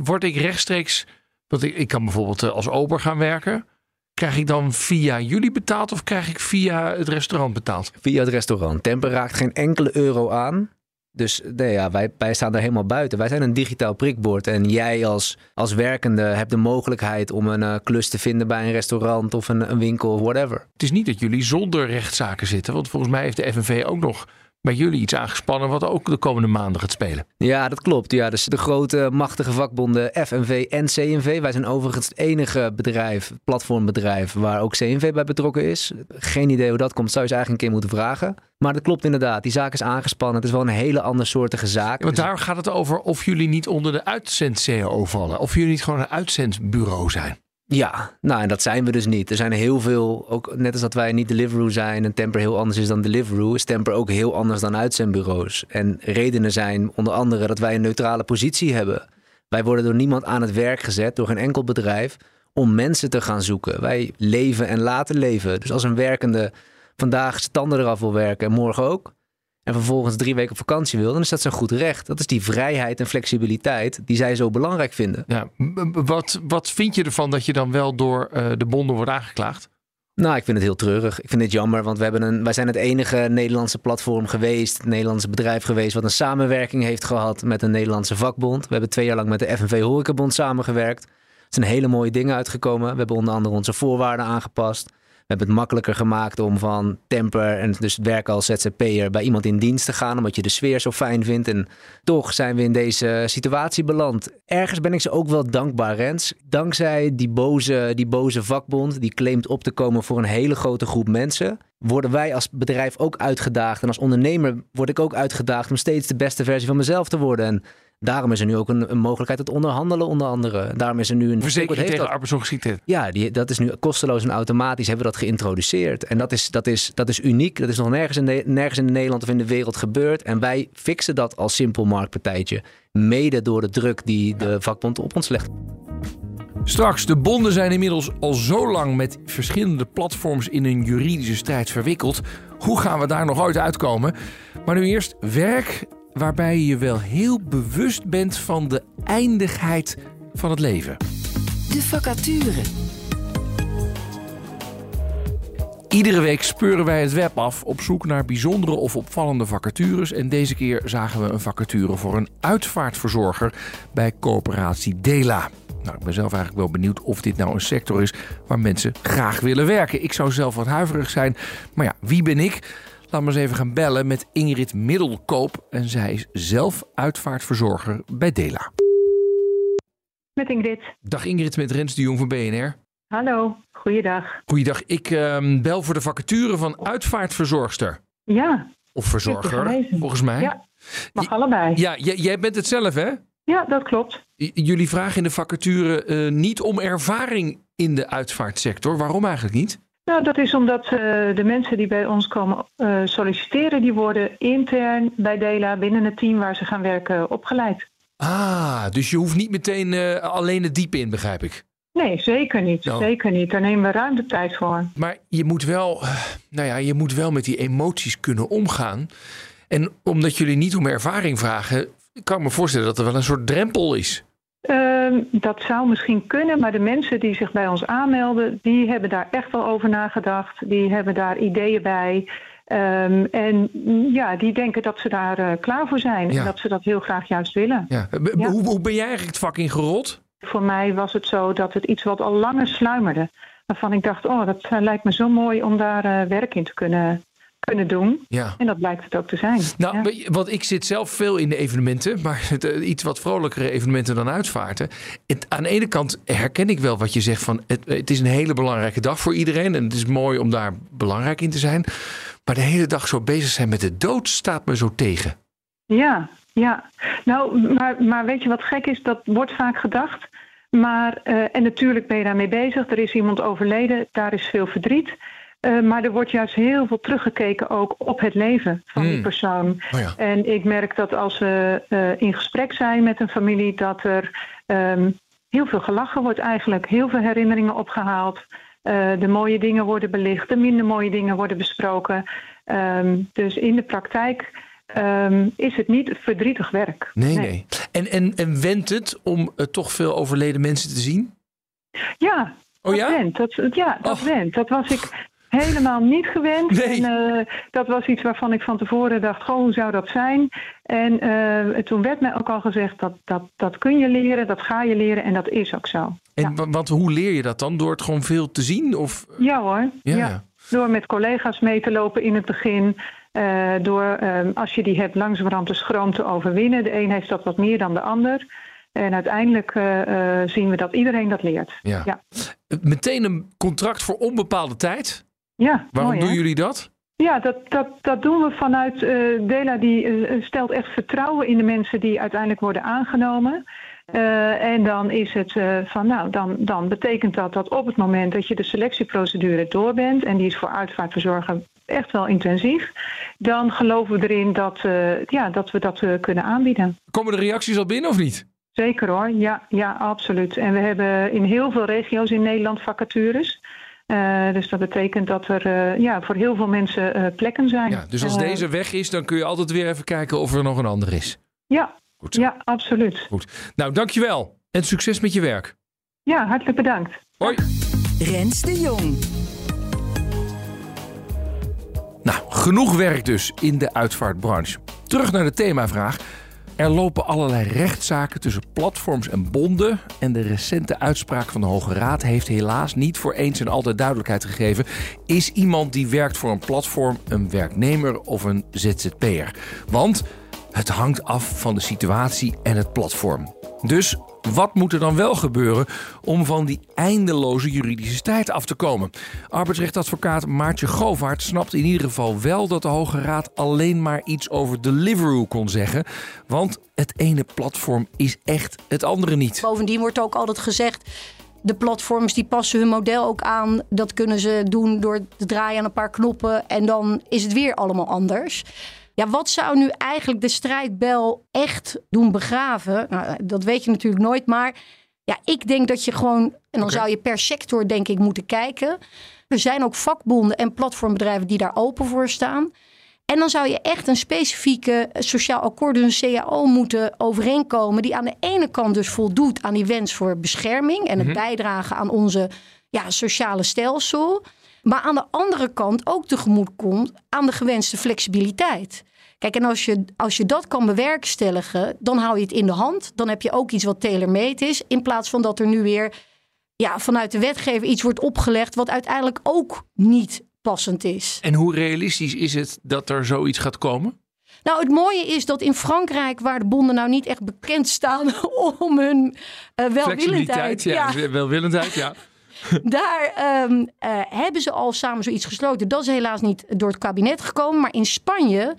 word ik rechtstreeks, want ik, ik kan bijvoorbeeld eh, als ober gaan werken. Krijg ik dan via jullie betaald of krijg ik via het restaurant betaald? Via het restaurant. Temper raakt geen enkele euro aan. Dus nee, ja, wij, wij staan daar helemaal buiten. Wij zijn een digitaal prikbord. En jij als, als werkende hebt de mogelijkheid om een eh, klus te vinden bij een restaurant of een, een winkel of whatever. Het is niet dat jullie zonder rechtszaken zitten, want volgens mij heeft de FNV ook nog bij jullie iets aangespannen wat ook de komende maanden gaat spelen. Ja, dat klopt. Ja, dus de grote machtige vakbonden FNV en CNV. Wij zijn overigens het enige bedrijf, platformbedrijf, waar ook CNV bij betrokken is. Geen idee hoe dat komt, zou je ze eigenlijk een keer moeten vragen. Maar dat klopt inderdaad. Die zaak is aangespannen. Het is wel een hele andersoortige zaak. Ja, want Dus- daar gaat het over of jullie niet onder de uitzend-CAO vallen. Of jullie niet gewoon een uitzendbureau zijn. Ja, nou en dat zijn we dus niet. Er zijn heel veel, ook net als dat wij niet Deliveroo zijn en Temper heel anders is dan Deliveroo, is Temper ook heel anders dan uitzendbureaus. En redenen zijn onder andere dat wij een neutrale positie hebben. Wij worden door niemand aan het werk gezet, door geen enkel bedrijf, om mensen te gaan zoeken. Wij leven en laten leven. Dus als een werkende vandaag standen eraf wil werken en morgen ook, en vervolgens drie weken op vakantie wil, dan is dat zijn goed recht. Dat is die vrijheid en flexibiliteit die zij zo belangrijk vinden. Ja, wat, wat vind je ervan dat je dan wel door uh, de bonden wordt aangeklaagd? Nou, ik vind het heel treurig. Ik vind het jammer, want we hebben een, wij zijn het enige Nederlandse platform geweest, het Nederlandse bedrijf geweest, wat een samenwerking heeft gehad met een Nederlandse vakbond. We hebben twee jaar lang met de FNV Horecabond samengewerkt. Er zijn hele mooie dingen uitgekomen. We hebben onder andere onze voorwaarden aangepast. We hebben het makkelijker gemaakt om van temper en dus werken als ZZP'er bij iemand in dienst te gaan, omdat je de sfeer zo fijn vindt. En toch zijn we in deze situatie beland. Ergens ben ik ze ook wel dankbaar, Rens. Dankzij die boze, die boze vakbond, die claimt op te komen voor een hele grote groep mensen, worden wij als bedrijf ook uitgedaagd. En als ondernemer word ik ook uitgedaagd om steeds de beste versie van mezelf te worden. En Daarom is er nu ook een, een, mogelijkheid tot onderhandelen, onder andere. Daarom is er nu een verzekering tegen arbeidsongeschiktheid. Ja, die, dat is nu kosteloos en automatisch hebben we dat geïntroduceerd. En dat is, dat is, dat is uniek. Dat is nog nergens in, nergens in Nederland of in de wereld gebeurd. En wij fixen dat als simpel marktpartijtje. Mede door de druk die de vakbond op ons legt. Straks, de bonden zijn inmiddels al zo lang met verschillende platforms in een juridische strijd verwikkeld. Hoe gaan we daar nog ooit uitkomen? Maar nu eerst werk waarbij je je wel heel bewust bent van de eindigheid van het leven. De vacature. Iedere week speuren wij het web af op zoek naar bijzondere of opvallende vacatures. En deze keer zagen we een vacature voor een uitvaartverzorger bij coöperatie Dela. Nou, ik ben zelf eigenlijk wel benieuwd of dit nou een sector is waar mensen graag willen werken. Ik zou zelf wat huiverig zijn, maar ja, wie ben ik? Laten we eens even gaan bellen met Ingrid Middelkoop. En zij is zelf uitvaartverzorger bij Dela. Met Ingrid. Dag Ingrid, met Rens de Jong van BNR. Hallo, goeiedag. Goeiedag, ik uh, bel voor de vacature van uitvaartverzorgster. Ja. Of verzorger, volgens mij. Ja, mag allebei. Ja, jij bent het zelf hè? Ja, dat klopt. jullie vragen in de vacature uh, niet om ervaring in de uitvaartsector. Waarom eigenlijk niet? Nou, dat is omdat uh, de mensen die bij ons komen uh, solliciteren, die worden intern bij Dela binnen het team waar ze gaan werken opgeleid. Ah, dus je hoeft niet meteen uh, alleen het diepe in, begrijp ik. Nee, zeker niet. No. Zeker niet. Daar nemen we ruim de tijd voor. Maar je moet wel, nou ja, je moet wel met die emoties kunnen omgaan. En omdat jullie niet om ervaring vragen, kan ik me voorstellen dat er wel een soort drempel is. Uh, dat zou misschien kunnen, maar de mensen die zich bij ons aanmelden, die hebben daar echt wel over nagedacht. Die hebben daar ideeën bij. Um, en ja, die denken dat ze daar uh, klaar voor zijn ja. en dat ze dat heel graag juist willen. Ja. Ja. Hoe, hoe ben jij eigenlijk het vak ingerold? Voor mij was het zo dat het iets wat al langer sluimerde. Waarvan ik dacht, oh, dat lijkt me zo mooi om daar uh, werk in te kunnen kunnen doen. Ja. En dat blijkt het ook te zijn. Nou, ja. want ik zit zelf veel in de evenementen, maar het, uh, iets wat vrolijkere evenementen dan uitvaarten. Het, aan de ene kant herken ik wel wat je zegt van het, het, is een hele belangrijke dag voor iedereen en het is mooi om daar belangrijk in te zijn. Maar de hele dag zo bezig zijn met de dood staat me zo tegen. Ja, ja. Nou, maar, maar weet je wat gek is? Dat wordt vaak gedacht. Maar, uh, en natuurlijk ben je daarmee bezig. Er is iemand overleden, daar is veel verdriet. Uh, maar er wordt juist heel veel teruggekeken ook op het leven van mm. die persoon. Oh ja. En ik merk dat als we uh, in gesprek zijn met een familie, dat er um, heel veel gelachen wordt eigenlijk. Heel veel herinneringen opgehaald. Uh, de mooie dingen worden belicht, de minder mooie dingen worden besproken. Um, dus in de praktijk um, is het niet verdrietig werk. Nee, nee. nee. En, en, en wendt het om toch veel overleden mensen te zien? Ja, oh, dat ja? went. Dat, ja, dat oh. went. Dat was ik helemaal niet gewend. Nee. En, uh, dat was iets waarvan ik van tevoren dacht, goh, hoe zou dat zijn? En uh, toen werd mij ook al gezegd, dat, dat, dat kun je leren, dat ga je leren en dat is ook zo. En ja. want hoe leer je dat dan? Door het gewoon veel te zien? Of? Ja hoor, ja. ja. door met collega's mee te lopen in het begin. Uh, door, um, als je die hebt, langzamerhand de schroom te overwinnen. De een heeft dat wat meer dan de ander. En uiteindelijk zien we dat iedereen dat leert. Ja. ja. Meteen een contract voor onbepaalde tijd? Ja, Waarom mooi, doen jullie dat? Ja, dat, dat, dat doen we vanuit uh, Dela. Die uh, stelt echt vertrouwen in de mensen die uiteindelijk worden aangenomen. Uh, en dan is het uh, van, nou, dan, dan betekent dat dat op het moment dat je de selectieprocedure door bent, en die is voor uitvaartverzorger echt wel intensief, dan geloven we erin dat, uh, ja, dat we dat kunnen aanbieden. Komen de reacties al binnen of niet? Zeker hoor, ja, ja, absoluut. En we hebben in heel veel regio's in Nederland vacatures. Uh, dus dat betekent dat er uh, ja, voor heel veel mensen uh, plekken zijn. Ja, dus als deze weg is, dan kun je altijd weer even kijken of er nog een ander is. Ja, Goed ja absoluut. Goed. Nou, dankjewel en succes met je werk. Ja, hartelijk bedankt. Hoi. Rens de Jong. Nou, genoeg werk dus in de uitvaartbranche. Terug naar de themavraag. Er lopen allerlei rechtszaken tussen platforms en bonden. En de recente uitspraak van de Hoge Raad heeft helaas niet voor eens en altijd duidelijkheid gegeven. Is iemand die werkt voor een platform een werknemer of een ZZP'er? Want het hangt af van de situatie en het platform. Dus wat moet er dan wel gebeuren om van die eindeloze juridische strijd af te komen? Arbeidsrechtadvocaat Maartje Govaert snapt in ieder geval wel dat de Hoge Raad alleen maar iets over Deliveroo kon zeggen. Want het ene platform is echt het andere niet. Bovendien wordt ook altijd gezegd. De platforms die passen hun model ook aan. Dat kunnen ze doen door te draaien aan een paar knoppen. En dan is het weer allemaal anders. Ja, wat zou nu eigenlijk de strijdbel echt doen begraven? Nou, dat weet je natuurlijk nooit, maar ja, ik denk dat je gewoon, en dan okay. zou je per sector denk ik moeten kijken. Er zijn ook vakbonden en platformbedrijven die daar open voor staan. En dan zou je echt een specifieke sociaal akkoord, dus een CAO, moeten overeenkomen. Die aan de ene kant dus voldoet aan die wens voor bescherming en het mm -hmm. bijdragen aan onze ja, sociale stelsel. Maar aan de andere kant ook tegemoet komt aan de gewenste flexibiliteit. Kijk, en als je, als je dat kan bewerkstelligen, dan hou je het in de hand. Dan heb je ook iets wat tailor-made is. In plaats van dat er nu weer ja, vanuit de wetgever iets wordt opgelegd wat uiteindelijk ook niet passend is. En hoe realistisch is het dat er zoiets gaat komen? Nou, het mooie is dat in Frankrijk, waar de bonden nou niet echt bekend staan om hun uh, welwillendheid. Ja, ja, welwillendheid, ja. Daar um, uh, hebben ze al samen zoiets gesloten. Dat is helaas niet door het kabinet gekomen. Maar in Spanje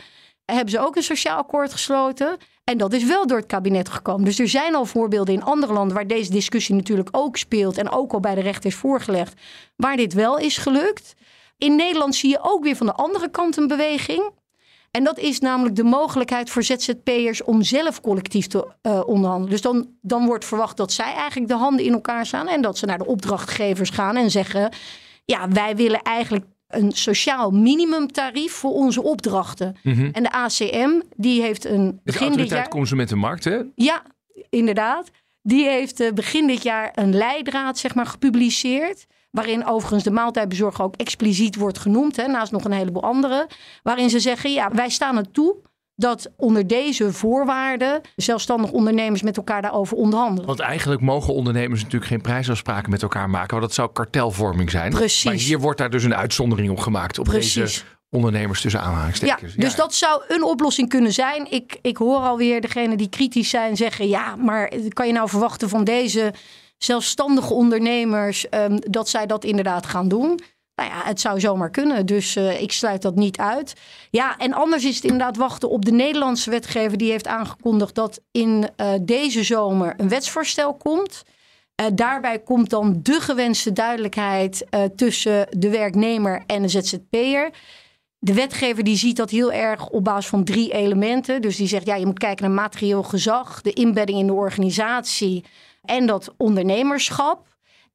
hebben ze ook een sociaal akkoord gesloten. En dat is wel door het kabinet gekomen. Dus er zijn al voorbeelden in andere landen waar deze discussie natuurlijk ook speelt. En ook al bij de rechter is voorgelegd. Waar dit wel is gelukt. In Nederland zie je ook weer van de andere kant een beweging. En dat is namelijk de mogelijkheid voor ZZP'ers om zelf collectief te uh, onderhandelen. Dus dan, dan wordt verwacht dat zij eigenlijk de handen in elkaar staan. En dat ze naar de opdrachtgevers gaan en zeggen: Ja, wij willen eigenlijk een sociaal minimumtarief voor onze opdrachten. Mm -hmm. En de ACM, die heeft een. De Autoriteit jaar... Consumentenmarkt, hè? Ja, inderdaad. Die heeft uh, begin dit jaar een leidraad zeg maar, gepubliceerd. Waarin overigens de maaltijdbezorger ook expliciet wordt genoemd. Hè, naast nog een heleboel andere. Waarin ze zeggen: ja, wij staan er toe dat onder deze voorwaarden zelfstandig ondernemers met elkaar daarover onderhandelen. Want eigenlijk mogen ondernemers natuurlijk geen prijsafspraken met elkaar maken, want dat zou kartelvorming zijn. Precies. Maar hier wordt daar dus een uitzondering op gemaakt op Precies. deze ondernemers tussen aanhalingstekens. Ja, dus ja. dat zou een oplossing kunnen zijn. Ik, ik hoor alweer degene die kritisch zijn zeggen: ja, maar kan je nou verwachten van deze zelfstandige ondernemers um, dat zij dat inderdaad gaan doen? Nou ja, het zou zomaar kunnen. Dus uh, ik sluit dat niet uit. Ja, en anders is het inderdaad wachten op de Nederlandse wetgever. Die heeft aangekondigd dat in uh, deze zomer een wetsvoorstel komt. Uh, daarbij komt dan de gewenste duidelijkheid tussen de werknemer en de ZZP'er. De wetgever die ziet dat heel erg op basis van drie elementen. Dus die zegt, ja, je moet kijken naar materieel gezag, de inbedding in de organisatie en dat ondernemerschap.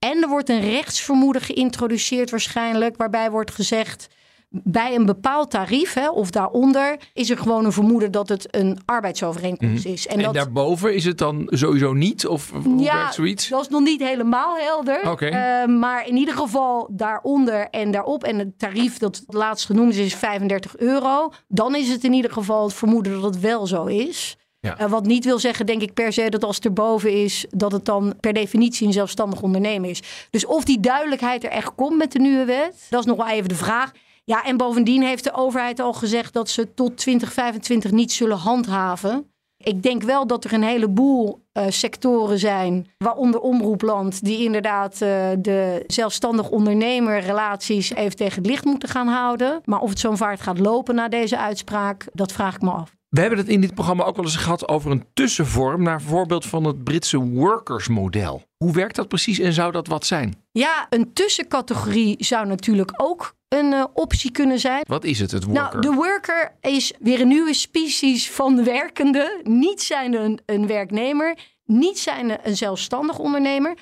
En er wordt een rechtsvermoeden geïntroduceerd waarschijnlijk, waarbij wordt gezegd bij een bepaald tarief hè, of daaronder is er gewoon een vermoeden dat het een arbeidsovereenkomst is. En, en dat, daarboven is het dan sowieso niet? Of hoe ja, werkt zoiets? Dat is nog niet helemaal helder. Okay. Uh, maar in ieder geval daaronder en daarop. En het tarief dat laatst genoemd is, is 35 euro. Dan is het in ieder geval het vermoeden dat het wel zo is. Ja. Uh, wat niet wil zeggen, denk ik per se, dat als het erboven is, dat het dan per definitie een zelfstandig ondernemen is. Dus of die duidelijkheid er echt komt met de nieuwe wet, dat is nog wel even de vraag. Ja, en bovendien heeft de overheid al gezegd dat ze tot 2025 niet zullen handhaven. Ik denk wel dat er een heleboel uh, sectoren zijn, waaronder omroepland, die inderdaad uh, de zelfstandig ondernemerrelaties even tegen het licht moeten gaan houden. Maar of het zo'n vaart gaat lopen na deze uitspraak, dat vraag ik me af. We hebben het in dit programma ook wel eens gehad over een tussenvorm naar voorbeeld van het Britse workersmodel. Hoe werkt dat precies en zou dat wat zijn? Ja, een tussencategorie zou natuurlijk ook een uh, optie kunnen zijn. Wat is het, het worker? Nou, de worker is weer een nieuwe species van werkende. Niet zijn een, een werknemer, niet zijn een zelfstandig ondernemer.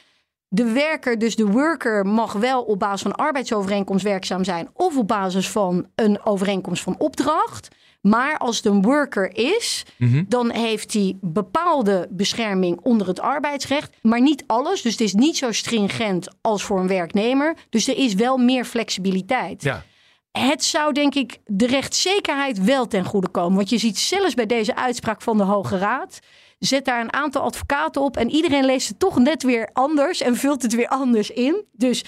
De werker, dus de worker, mag wel op basis van arbeidsovereenkomst werkzaam zijn of op basis van een overeenkomst van opdracht. Maar als het een worker is, Mhm. dan heeft hij bepaalde bescherming onder het arbeidsrecht. Maar niet alles. Dus het is niet zo stringent als voor een werknemer. Dus er is wel meer flexibiliteit. Ja. Het zou denk ik de rechtszekerheid wel ten goede komen. Want je ziet zelfs bij deze uitspraak van de Hoge Raad. Zet daar een aantal advocaten op en iedereen leest het toch net weer anders en vult het weer anders in. Dus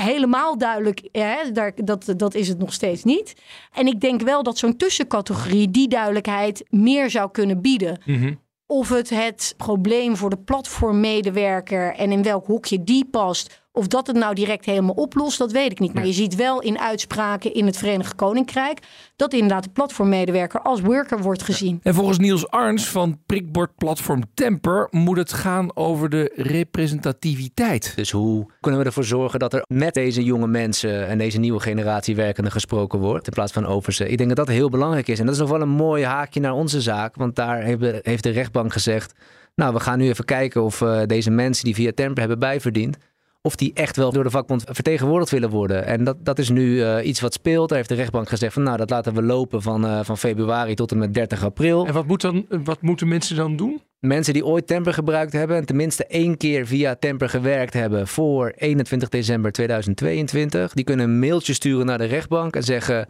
helemaal duidelijk, hè, daar, dat, dat is het nog steeds niet. En ik denk wel dat zo'n tussencategorie die duidelijkheid meer zou kunnen bieden. Mhm. Of het het probleem voor de platformmedewerker en in welk hokje die past, of dat het nou direct helemaal oplost, dat weet ik niet. Maar je ziet wel in uitspraken in het Verenigd Koninkrijk dat inderdaad de platformmedewerker als worker wordt gezien. En volgens Niels Arns van prikbordplatform Temper moet het gaan over de representativiteit. Dus hoe kunnen we ervoor zorgen dat er met deze jonge mensen en deze nieuwe generatie werkenden gesproken wordt in plaats van over ze? Ik denk dat dat heel belangrijk is. En dat is nog wel een mooi haakje naar onze zaak, want daar heeft- heeft de rechtbank gezegd, nou we gaan nu even kijken of eh, deze mensen die via Temper hebben bijverdiend, of die echt wel door de vakbond vertegenwoordigd willen worden. En dat, dat is nu eh, iets wat speelt. Daar heeft de rechtbank gezegd van nou dat laten we lopen van, eh, van februari tot en met 30 april. En wat, moet dan, wat moeten mensen dan doen? Mensen die ooit Temper gebruikt hebben en tenminste één keer via Temper gewerkt hebben voor 21 december 2022, die kunnen een mailtje sturen naar de rechtbank en zeggen: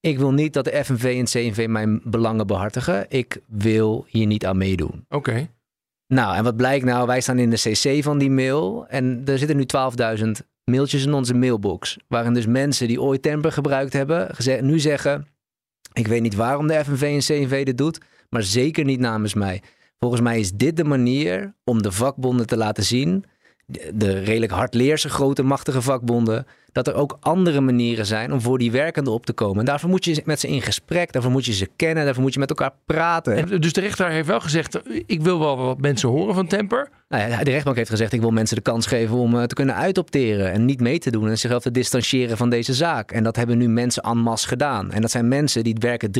Ik wil niet dat de FNV en CNV mijn belangen behartigen. Ik wil hier niet aan meedoen. Oké. Nou, en wat blijkt nou? Wij staan in de CC van die mail en er zitten nu 12.000 mailtjes in onze mailbox. Waarin dus mensen die ooit Temper gebruikt hebben, nu zeggen: Ik weet niet waarom de FNV en CNV dit doet, maar zeker niet namens mij. Volgens mij is dit de manier om de vakbonden te laten zien, de, de redelijk hardleerse, grote, machtige vakbonden, dat er ook andere manieren zijn om voor die werkenden op te komen. En daarvoor moet je met ze in gesprek, daarvoor moet je ze kennen, daarvoor moet je met elkaar praten. En dus de rechter heeft wel gezegd, ik wil wel wat mensen horen van Temper. Nou ja, de rechtbank heeft gezegd: ik wil mensen de kans geven om eh, te kunnen uitopteren en niet mee te doen en zichzelf te distancieren van deze zaak. En dat hebben nu mensen en masse gedaan. En dat zijn mensen die werken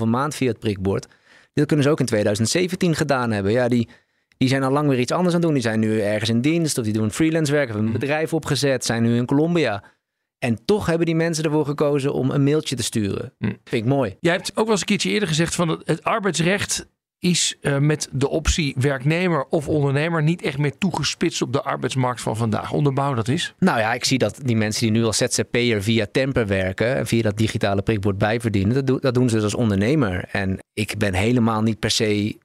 3,5 maand via het prikbord. Dat kunnen ze ook in 2017 gedaan hebben. Ja, die, die zijn al lang weer iets anders aan het doen. Die zijn nu ergens in dienst of die doen freelance werk, hebben een bedrijf opgezet, zijn nu in Colombia. En toch hebben die mensen ervoor gekozen om een mailtje te sturen. Vind ik mooi. Jij hebt ook wel eens een keertje eerder gezegd van het, arbeidsrecht is eh, met de optie werknemer of ondernemer niet echt meer toegespitst op de arbeidsmarkt van vandaag. Onderbouw dat is. Nou ja, ik zie dat die mensen die nu als ZZP'er via Temper werken en via dat digitale prikbord bijverdienen, dat, dat doen ze dus als ondernemer. En ik ben helemaal niet per se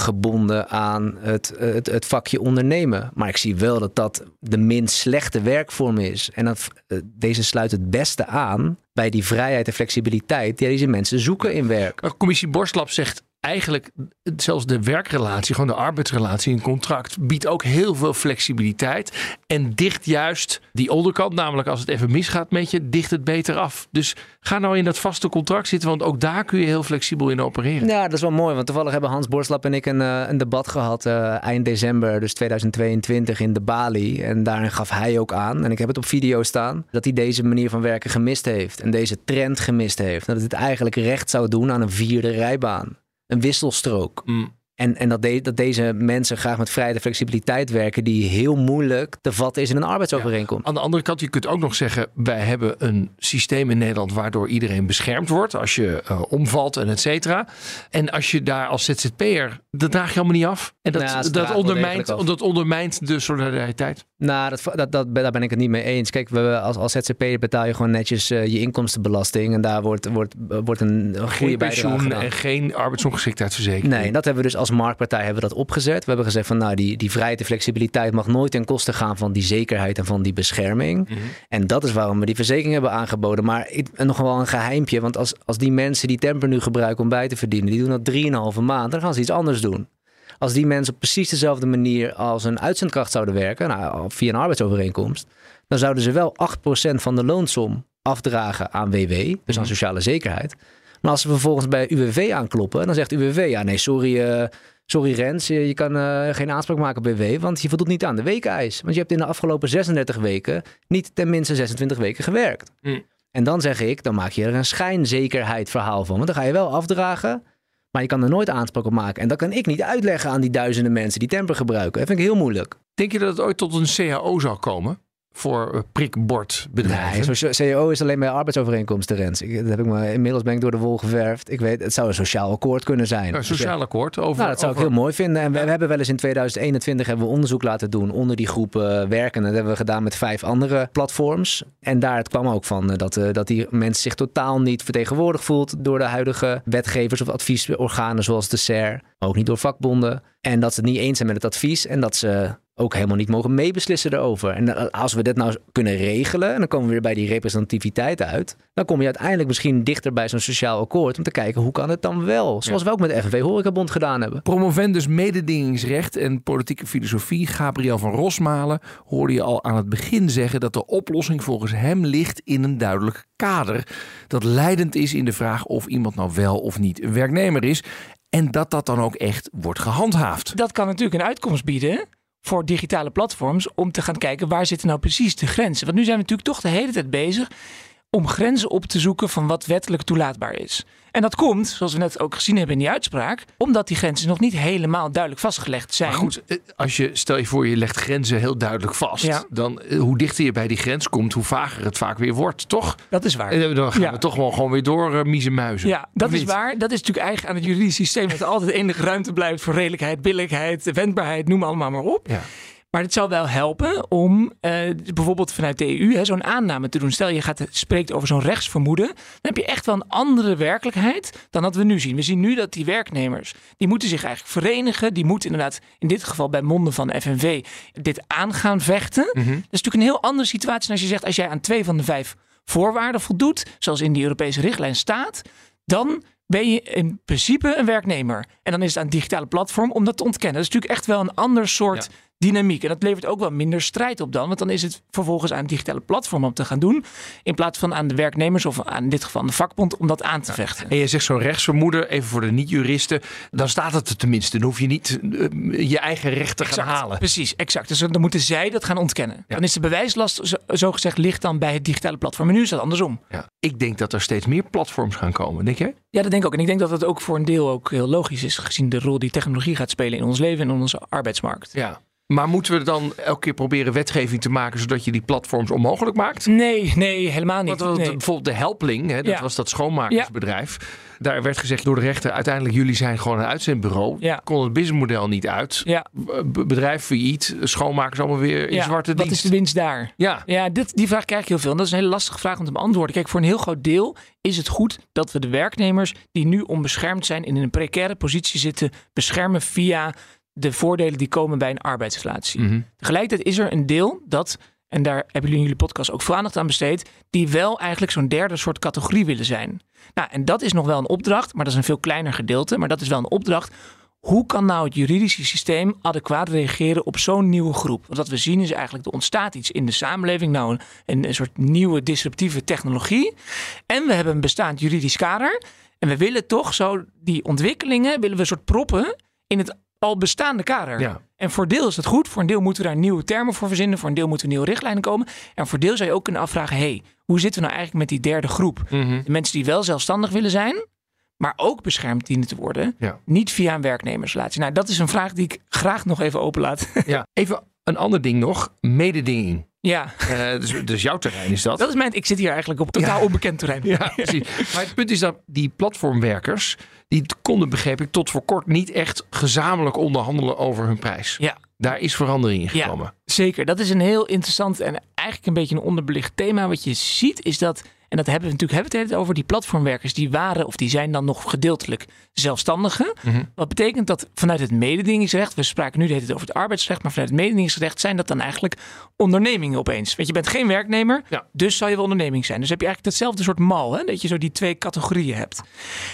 gebonden aan het, het, het vakje ondernemen. Maar ik zie wel dat dat de minst slechte werkvorm is. En dat, eh, deze sluit het beste aan bij die vrijheid en flexibiliteit die deze mensen zoeken in werk. Commissie Borstlap zegt eigenlijk zelfs de werkrelatie, gewoon de arbeidsrelatie, een contract, biedt ook heel veel flexibiliteit. En dicht juist die onderkant, namelijk als het even misgaat met je, dicht het beter af. Dus ga nou in dat vaste contract zitten, want ook daar kun je heel flexibel in opereren. Ja, dat is wel mooi. Want toevallig hebben Hans Borslap en ik een, eh, een debat gehad eh, eind december, dus 2022 in de Bali. En daarin gaf hij ook aan, en ik heb het op video staan, dat hij deze manier van werken gemist heeft. En deze trend gemist heeft. Dat het eigenlijk recht zou doen aan een vierde rijbaan. Een wisselstrook. Mm. En, en dat, de- dat deze mensen graag met vrijheid en flexibiliteit werken, die heel moeilijk te vatten is in een arbeidsovereenkomst. Aan de andere kant, je kunt ook nog zeggen, wij hebben een systeem in Nederland waardoor iedereen beschermd wordt als je eh, omvalt en et cetera. En als je daar als ZZP'er, dat draag je allemaal niet af. En dat, ze dat, ondermijnt, dat ondermijnt de solidariteit. Nou, dat, dat, dat, daar ben ik het niet mee eens. Kijk, we, als, als ZZP'er betaal je gewoon netjes eh, je inkomstenbelasting. En daar wordt, wordt, wordt een, een goede Geen bijdrage pensioen gedaan. en geen arbeidsongeschiktheidsverzekering. Nee, dat hebben we dus als marktpartij hebben we dat opgezet. We hebben gezegd van nou, die, die vrijheid en flexibiliteit mag nooit ten koste gaan van die zekerheid en van die bescherming. Mhm. En dat is waarom we die verzekering hebben aangeboden. Maar nog wel een geheimpje, want als, als die mensen die temper nu gebruiken om bij te verdienen, die doen dat 3,5 maand, dan gaan ze iets anders doen. Als die mensen op precies dezelfde manier als een uitzendkracht zouden werken, nou, via een arbeidsovereenkomst, dan zouden ze wel 8% van de loonsom afdragen aan WW, dus aan sociale zekerheid. Maar als ze vervolgens bij UWV aankloppen, dan zegt UWV, ja nee, sorry, eh, sorry Rens, je, je kan eh, geen aanspraak maken op BW, want je voldoet niet aan de wekeneis. Want je hebt in de afgelopen 36 weken niet ten minste 26 weken gewerkt. Hm. En dan zeg ik, dan maak je er een schijnzekerheid verhaal van. Want dan ga je wel afdragen, maar je kan er nooit aanspraak op maken. En dat kan ik niet uitleggen aan die duizenden mensen die temper gebruiken. Dat vind ik heel moeilijk. Denk je dat het ooit tot een CAO zal komen? Voor eh, prikbordbedrijven? Nee, zo- CAO is alleen bij arbeidsovereenkomsten, Rens. Ik, dat heb ik me, inmiddels ben ik door de wol geverfd. Ik weet, het zou een sociaal akkoord kunnen zijn. een sociaal akkoord over. Nou, dat zou ik heel mooi vinden. En we, we hebben wel eens in 2021 hebben we onderzoek laten doen onder die groep eh, werkenden. Dat hebben we gedaan met vijf andere platforms. En daar het kwam ook van eh, dat, dat die mensen zich totaal niet vertegenwoordigd voelt door de huidige wetgevers of adviesorganen zoals de SER. Maar ook niet door vakbonden. En dat ze het niet eens zijn met het advies en dat ze ook helemaal niet mogen meebeslissen erover. En eh, als we dit nou kunnen regelen, en dan komen we weer bij die representativiteit uit, dan kom je uiteindelijk misschien dichter bij zo'n sociaal akkoord om te kijken hoe kan het dan wel. Zoals we ook met de FNV Horecabond gedaan hebben. Promovendus mededingingsrecht en politieke filosofie Gabriel van Rosmalen hoorde je al aan het begin zeggen dat de oplossing volgens hem ligt in een duidelijk kader dat leidend is in de vraag of iemand nou wel of niet een werknemer is en dat dat dan ook echt wordt gehandhaafd. Dat kan natuurlijk een uitkomst bieden voor digitale platforms om te gaan kijken waar zitten nou precies de grenzen. Want nu zijn we natuurlijk toch de hele tijd bezig om grenzen op te zoeken van wat wettelijk toelaatbaar is. En dat komt, zoals we net ook gezien hebben in die uitspraak, omdat die grenzen nog niet helemaal duidelijk vastgelegd zijn. Maar goed, eh, als je stel je voor je legt grenzen heel duidelijk vast, Ja. dan eh, hoe dichter je bij die grens komt, hoe vager het vaak weer wordt, toch? Dat is waar. En dan gaan Ja. we toch wel gewoon weer door uh, miezen muizen. Ja, dat is waar. Dat is natuurlijk eigen aan het juridisch systeem. Dat er altijd enige ruimte blijft voor redelijkheid, billijkheid, wendbaarheid, noem allemaal maar op. Ja. Maar het zou wel helpen om eh, bijvoorbeeld vanuit de EU hè, zo'n aanname te doen. Stel je gaat, spreekt over zo'n rechtsvermoeden. Dan heb je echt wel een andere werkelijkheid dan dat we nu zien. We zien nu dat die werknemers, die moeten zich eigenlijk verenigen. Die moeten inderdaad, in dit geval bij monden van FNV, dit aan gaan vechten. Mhm. Dat is natuurlijk een heel andere situatie dan als je zegt, als jij aan twee van de vijf voorwaarden voldoet, zoals in die Europese richtlijn staat, dan ben je in principe een werknemer. En dan is het aan het digitale platform om dat te ontkennen. Dat is natuurlijk echt wel een ander soort dynamiek. En dat levert ook wel minder strijd op dan. Want dan is het vervolgens aan het digitale platform om te gaan doen. In plaats van aan de werknemers of aan in dit geval aan de vakbond om dat aan te vechten. En je zegt zo'n rechtsvermoeden, even voor de niet-juristen, dan staat het er tenminste. Dan hoef je niet eh, je eigen recht te gaan halen. Precies, exact. Dus dan moeten zij dat gaan ontkennen. Dan is de bewijslast, zo, zo gezegd, ligt dan bij het digitale platform. En nu is dat andersom. Ja. Ik denk dat er steeds meer platforms gaan komen, denk jij? Ja, dat denk ik ook. En ik denk dat het ook voor een deel ook heel logisch is, gezien de rol die technologie gaat spelen in ons leven en in onze arbeidsmarkt. Ja. Maar moeten we dan elke keer proberen wetgeving te maken zodat je die platforms onmogelijk maakt? Nee, nee, helemaal niet. Want, Nee. bijvoorbeeld de Helpling, hè, dat Ja. was dat schoonmakersbedrijf. Daar werd gezegd door de rechter, uiteindelijk jullie zijn gewoon een uitzendbureau. Ja. Kon het businessmodel niet uit. Bedrijf failliet, schoonmakers allemaal weer in zwarte wat dienst. is de winst daar? Ja. Ja, dit, die vraag krijg ik heel veel. En dat is een hele lastige vraag om te beantwoorden. Kijk, voor een heel groot deel is het goed dat we de werknemers die nu onbeschermd zijn en in een precaire positie zitten, beschermen via de voordelen die komen bij een arbeidsrelatie. Mhm. Tegelijkertijd is er een deel dat, en daar hebben jullie in jullie podcast ook veel aandacht aan besteed, die wel eigenlijk zo'n derde soort categorie willen zijn. Nou, en dat is nog wel een opdracht, maar dat is een veel kleiner gedeelte. Maar dat is wel een opdracht. Hoe kan nou het juridische systeem adequaat reageren op zo'n nieuwe groep? Want wat we zien is eigenlijk, er ontstaat iets in de samenleving. Nou, een, een soort nieuwe disruptieve technologie. En we hebben een bestaand juridisch kader. En we willen toch zo die ontwikkelingen, willen we een soort proppen in het al bestaande kader. Ja. En voor deel is dat goed. Voor een deel moeten we daar nieuwe termen voor verzinnen. Voor een deel moeten we nieuwe richtlijnen komen. En voor deel zou je ook kunnen afvragen: hey, hoe zitten we nou eigenlijk met die derde groep? Mhm. De mensen die wel zelfstandig willen zijn, maar ook beschermd dienen te worden. Ja. Niet via een werknemersrelatie. Nou, dat is een vraag die ik graag nog even openlaat. Ja. Even een ander ding nog, mededinging. ja, Eh, dus, dus jouw terrein is dat. dat is mijn. Ik zit hier eigenlijk op totaal Ja. onbekend terrein. Ja, precies. Maar het punt is dat die platformwerkers, die konden, begreep ik, tot voor kort niet echt gezamenlijk onderhandelen over hun prijs. Ja. Daar is verandering in Ja. gekomen. Zeker, dat is een heel interessant en eigenlijk een beetje een onderbelicht thema. Wat je ziet is dat, en dat hebben we natuurlijk hebben we het over, die platformwerkers die waren of die zijn dan nog gedeeltelijk zelfstandigen. Mhm. Wat betekent dat vanuit het mededingingsrecht, we spraken nu de hele tijd over het arbeidsrecht, maar vanuit het mededingingsrecht zijn dat dan eigenlijk ondernemingen opeens. Want je bent geen werknemer, Ja. dus zal je wel onderneming zijn. Dus heb je eigenlijk hetzelfde soort mal, hè? dat je zo die twee categorieën hebt.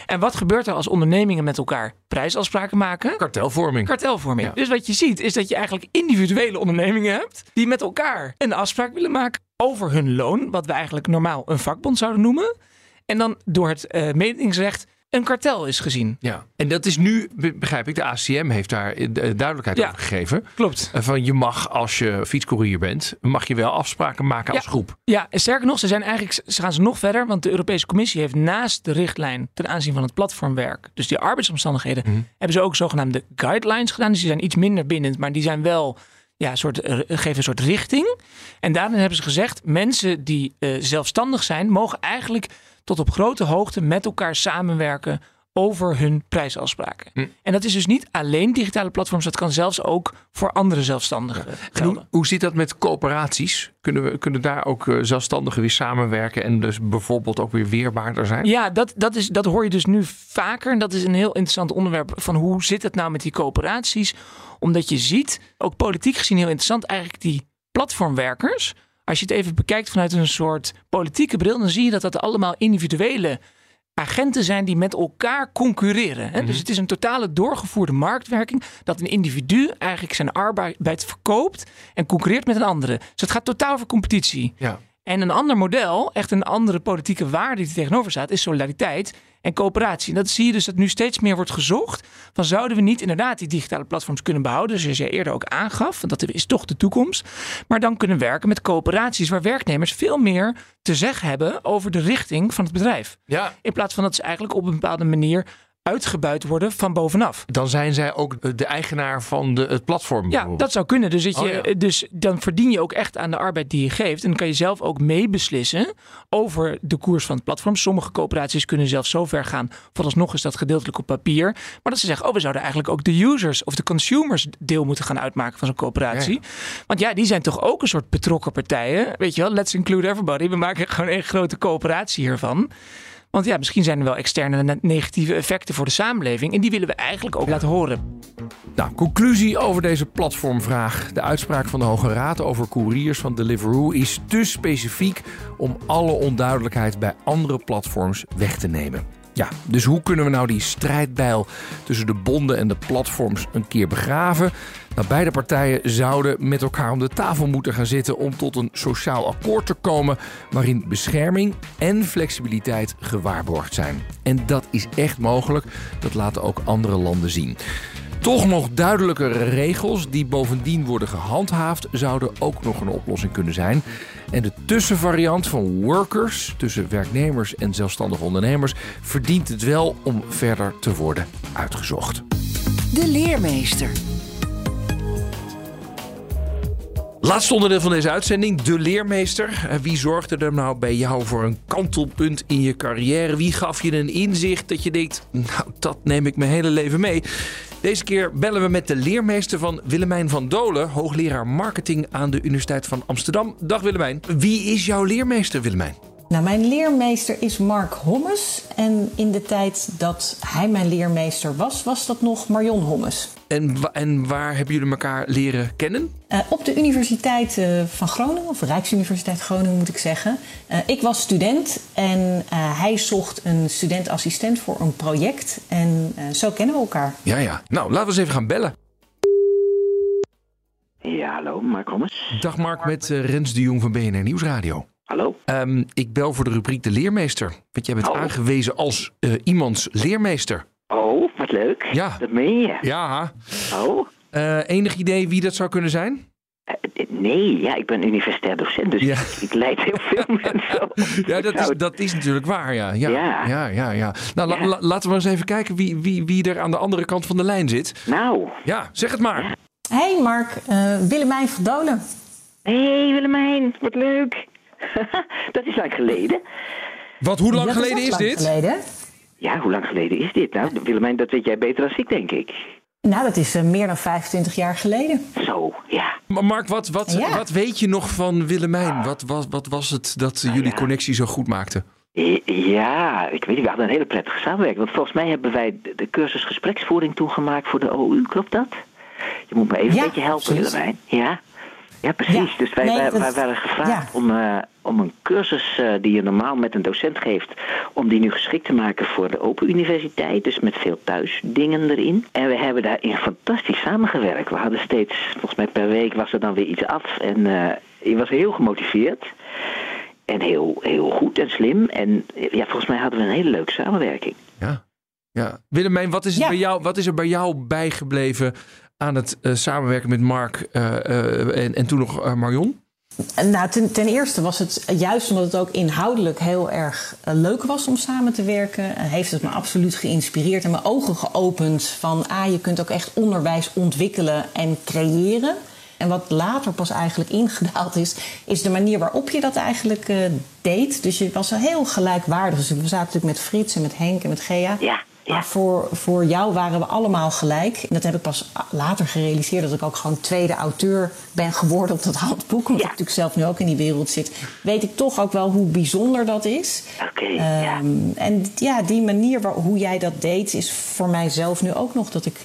En wat gebeurt er als ondernemingen met elkaar prijsafspraken maken? Kartelvorming. Kartelvorming. Ja. Dus wat je ziet is dat je eigenlijk individuele ondernemingen hebt die met elkaar een afspraak willen maken over hun loon, wat we eigenlijk normaal een vakbond zouden noemen. En dan door het uh, een kartel is gezien. Ja, en dat is nu, begrijp ik, de ACM heeft daar eh, duidelijkheid over gegeven. Klopt. Eh, van je mag, als je fietscourier bent, mag je wel afspraken maken als groep. Ja, en sterker nog, ze, zijn eigenlijk, ze gaan ze nog verder. Want de Europese Commissie heeft naast de richtlijn ten aanzien van het platformwerk, dus die arbeidsomstandigheden, Mhm. hebben ze ook zogenaamde guidelines gedaan. Dus die zijn iets minder bindend, maar die zijn wel ja, een soort, eh, geven een soort richting. En daarin hebben ze gezegd: mensen die eh, zelfstandig zijn, mogen eigenlijk tot op grote hoogte met elkaar samenwerken over hun prijsafspraken. Hm. En dat is dus niet alleen digitale platforms, dat kan zelfs ook voor andere zelfstandigen hoe, hoe zit dat met coöperaties? Kunnen, we, kunnen daar ook eh, zelfstandigen weer samenwerken en dus bijvoorbeeld ook weer weerbaarder zijn? Ja, dat, dat, is, dat hoor je dus nu vaker. En dat is een heel interessant onderwerp van hoe zit het nou met die coöperaties? Omdat je ziet, ook politiek gezien heel interessant, eigenlijk die platformwerkers. Als je het even bekijkt vanuit een soort politieke bril, dan zie je dat dat allemaal individuele agenten zijn die met elkaar concurreren. Hè? Dus het is een totale doorgevoerde marktwerking dat een individu eigenlijk zijn arbeid verkoopt en concurreert met een andere. Dus het gaat totaal over competitie. Ja. En een ander model, echt een andere politieke waarde die er tegenover staat, is solidariteit en coöperatie. En dat zie je dus dat nu steeds meer wordt gezocht. Van zouden we niet inderdaad die digitale platforms kunnen behouden, zoals jij eerder ook aangaf, want dat is toch de toekomst. Maar dan kunnen werken met coöperaties waar werknemers veel meer te zeggen hebben over de richting van het bedrijf. Ja. In plaats van dat ze eigenlijk op een bepaalde manier uitgebuit worden van bovenaf. Dan zijn zij ook de eigenaar van de, het platform. Ja, dat zou kunnen. Dus, dat je, Oh, ja. dus dan verdien je ook echt aan de arbeid die je geeft. En dan kan je zelf ook meebeslissen over de koers van het platform. Sommige coöperaties kunnen zelfs zo ver gaan. Vooralsnog is dat gedeeltelijk op papier. Maar dat ze zeggen, oh, we zouden eigenlijk ook de users of de consumers deel moeten gaan uitmaken van zo'n coöperatie. Want ja, die zijn toch ook een soort betrokken partijen. Weet je wel, let's include everybody. We maken gewoon een grote coöperatie hiervan. Want ja, misschien zijn er wel externe ne- negatieve effecten voor de samenleving. En die willen we eigenlijk ook laten horen. Nou, conclusie over deze platformvraag. De uitspraak van de Hoge Raad over couriers van Deliveroo is te specifiek om alle onduidelijkheid bij andere platforms weg te nemen. Ja, dus hoe kunnen we nou die strijdbijl tussen de bonden en de platforms een keer begraven? Nou, beide partijen zouden met elkaar om de tafel moeten gaan zitten om tot een sociaal akkoord te komen waarin bescherming en flexibiliteit gewaarborgd zijn. En dat is echt mogelijk. Dat laten ook andere landen zien. Toch nog duidelijkere regels die bovendien worden gehandhaafd, zouden ook nog een oplossing kunnen zijn. En de tussenvariant van workers, tussen werknemers en zelfstandige ondernemers, verdient het wel om verder te worden uitgezocht. De leermeester. Laatste onderdeel van deze uitzending, de leermeester. Eh, Wie zorgde er nou bij jou voor een kantelpunt in je carrière? Wie gaf je een inzicht dat je denkt, nou dat neem ik mijn hele leven mee? Deze keer bellen we met de leermeester van Willemijn van Dolen, hoogleraar marketing aan de Universiteit van Amsterdam. Dag Willemijn. Wie is jouw leermeester Willemijn? Nou, mijn leermeester is Mark Hommes. En in de tijd dat hij mijn leermeester was, was dat nog Marion Hommes. En, wa- en waar hebben jullie elkaar leren kennen? Eh, op de Universiteit eh, van Groningen, of Rijksuniversiteit Groningen moet ik zeggen. Eh, ik was student en eh, hij zocht een studentassistent voor een project. En eh, zo kennen we elkaar. Ja, ja. Nou, laten we eens even gaan bellen. Ja, hallo, Mark Hommers. Dag Mark, met Rens de Jong van BNR Nieuwsradio. Hallo. Ehm, ik bel voor de rubriek De Leermeester. Want jij bent Oh. aangewezen als eh, iemands leermeester. Oh, wat leuk. Ja. Dat meen je. Ja. Oh. Eh, enig idee wie dat zou kunnen zijn? Eh, Nee, ja, ik ben universitair docent, dus Ja. ik, ik leid heel veel mensen op. Ja, dat is, dat is natuurlijk waar, ja. Ja, ja, Ja. ja. ja, Nou, la- Ja. la- laten we eens even kijken wie, wie, wie er aan de andere kant van de lijn zit. Nou. Ja, zeg het maar. Hey Mark, eh, Willemijn van Dolen. Hé hey, Willemijn, wat leuk. dat is lang geleden. Wat, hoe lang Dat geleden is lang dit? Geleden. Ja, hoe lang geleden is dit? Nou, Willemijn, dat weet jij beter dan ik, denk ik. Nou, dat is eh, meer dan 25 jaar geleden. Zo, ja. Maar Mark, wat, wat, Ja. wat weet je nog van Willemijn? Wat, wat, wat was het dat jullie ja. connectie zo goed maakte? Ja, ik weet niet, we hadden een hele prettige samenwerking. Want volgens mij hebben wij de, cursus gespreksvoering toegemaakt voor de OU, klopt dat? Je moet me even Ja, een beetje helpen, precies. Willemijn. Ja? Ja, precies. Ja, Dus wij, nee, wij, dat- wij waren gevraagd ja. om, eh, om een cursus eh, die je normaal met een docent geeft... om die nu geschikt te maken voor de Open Universiteit. Dus met veel thuisdingen erin. En we hebben daarin fantastisch samengewerkt. We hadden steeds, volgens mij per week was er dan weer iets af. En eh, je was heel gemotiveerd. en heel, heel goed en slim. En ja, volgens mij hadden we een hele leuke samenwerking. Ja. ja. Willemijn, wat is, Ja. bij jou, wat is er bij jou bijgebleven aan het eh, samenwerken met Mark eh, eh, en, en toen nog eh, Marion? Nou, ten, ten eerste was het juist omdat het ook inhoudelijk heel erg eh, leuk was om samen te werken. eh, heeft het me absoluut geïnspireerd en mijn ogen geopend van ah, je kunt ook echt onderwijs ontwikkelen en creëren. En wat later pas eigenlijk ingedaald is, is de manier waarop je dat eigenlijk eh, deed. Dus je was heel gelijkwaardig. Dus we zaten natuurlijk met Frits en met Henk en met Gea. Ja, Maar voor, voor jou waren we allemaal gelijk. En dat heb ik pas later gerealiseerd. Dat ik ook gewoon tweede auteur ben geworden op dat handboek. Omdat ik natuurlijk zelf nu ook in die wereld zit. Weet ik toch ook wel hoe bijzonder dat is. Oké, Ehm, En ja, die manier waar, hoe jij dat deed is voor mijzelf nu ook nog dat ik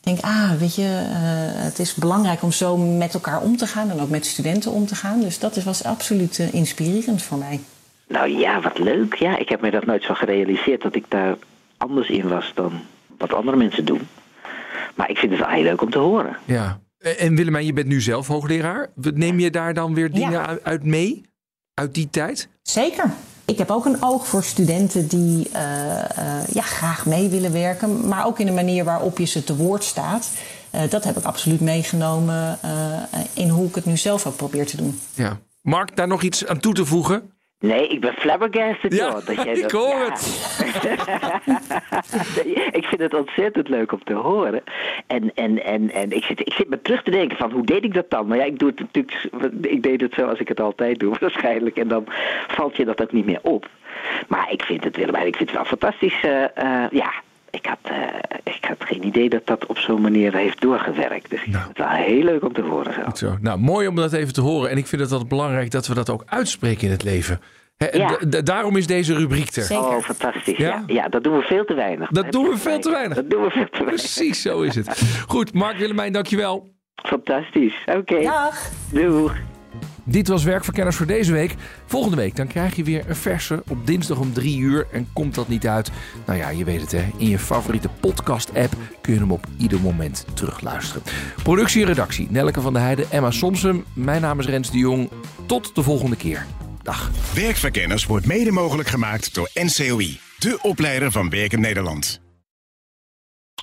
denk... ah, weet je, eh, het is belangrijk om zo met elkaar om te gaan. En ook met studenten om te gaan. Dus dat is, was absoluut eh, inspirerend voor mij. Nou ja, wat leuk. Ja, ik heb me dat nooit zo gerealiseerd dat ik daar anders in was dan wat andere mensen doen. Maar ik vind het wel heel leuk om te horen. Ja. En en Willemijn, je bent nu zelf hoogleraar. Neem je daar dan weer dingen uit- uit mee? Uit die tijd? Zeker. Ik heb ook een oog voor studenten die eh, eh, ja, graag mee willen werken, maar ook in de manier waarop je ze te woord staat. Eh, dat heb ik absoluut meegenomen eh, in hoe ik het nu zelf ook probeer te doen. Ja. Mark, daar nog iets aan toe te voegen? Nee, ik ben flabbergasted, Ja, joh. Dat jij ik dat, hoor ja. Nee, ik vind het ontzettend leuk om te horen. En, en, en, en ik, zit, ik zit me terug te denken van, hoe deed ik dat dan? Maar ja, ik, doe het natuurlijk, ik deed het zoals ik het altijd doe, waarschijnlijk. En dan valt je dat ook niet meer op. Maar ik vind het, Willemijn, ik vind het wel fantastisch. eh, eh, ja, ik had, eh, ik had geen idee dat dat op zo'n manier heeft doorgewerkt. Dus ik vind het wel heel leuk om te horen. Goed zo. Nou, mooi om dat even te horen. En ik vind het altijd belangrijk dat we dat ook uitspreken in het leven. Hè, Ja. daarom is deze rubriek er. Oh, fantastisch. Ja? Ja? Ja, dat doen we veel te weinig. Dat doen we veel te weinig. Dat doen we veel te weinig. Precies, zo is het. Goed, Mark Willemijn, dankjewel. Fantastisch. Oké. Dag. Doeg. Dit was Werkverkenners voor deze week. Volgende week dan krijg je weer een verse op dinsdag om drie uur. En komt dat niet uit? Nou ja, je weet het hè. In je favoriete podcast-app kun je hem op ieder moment terugluisteren. Productie en redactie Nelke van der Heijden, Emma Somsum. Mijn naam is Rens de Jong. Tot de volgende keer. Dag. Werkverkenners wordt mede mogelijk gemaakt door NCOI, de opleider van Werken Nederland.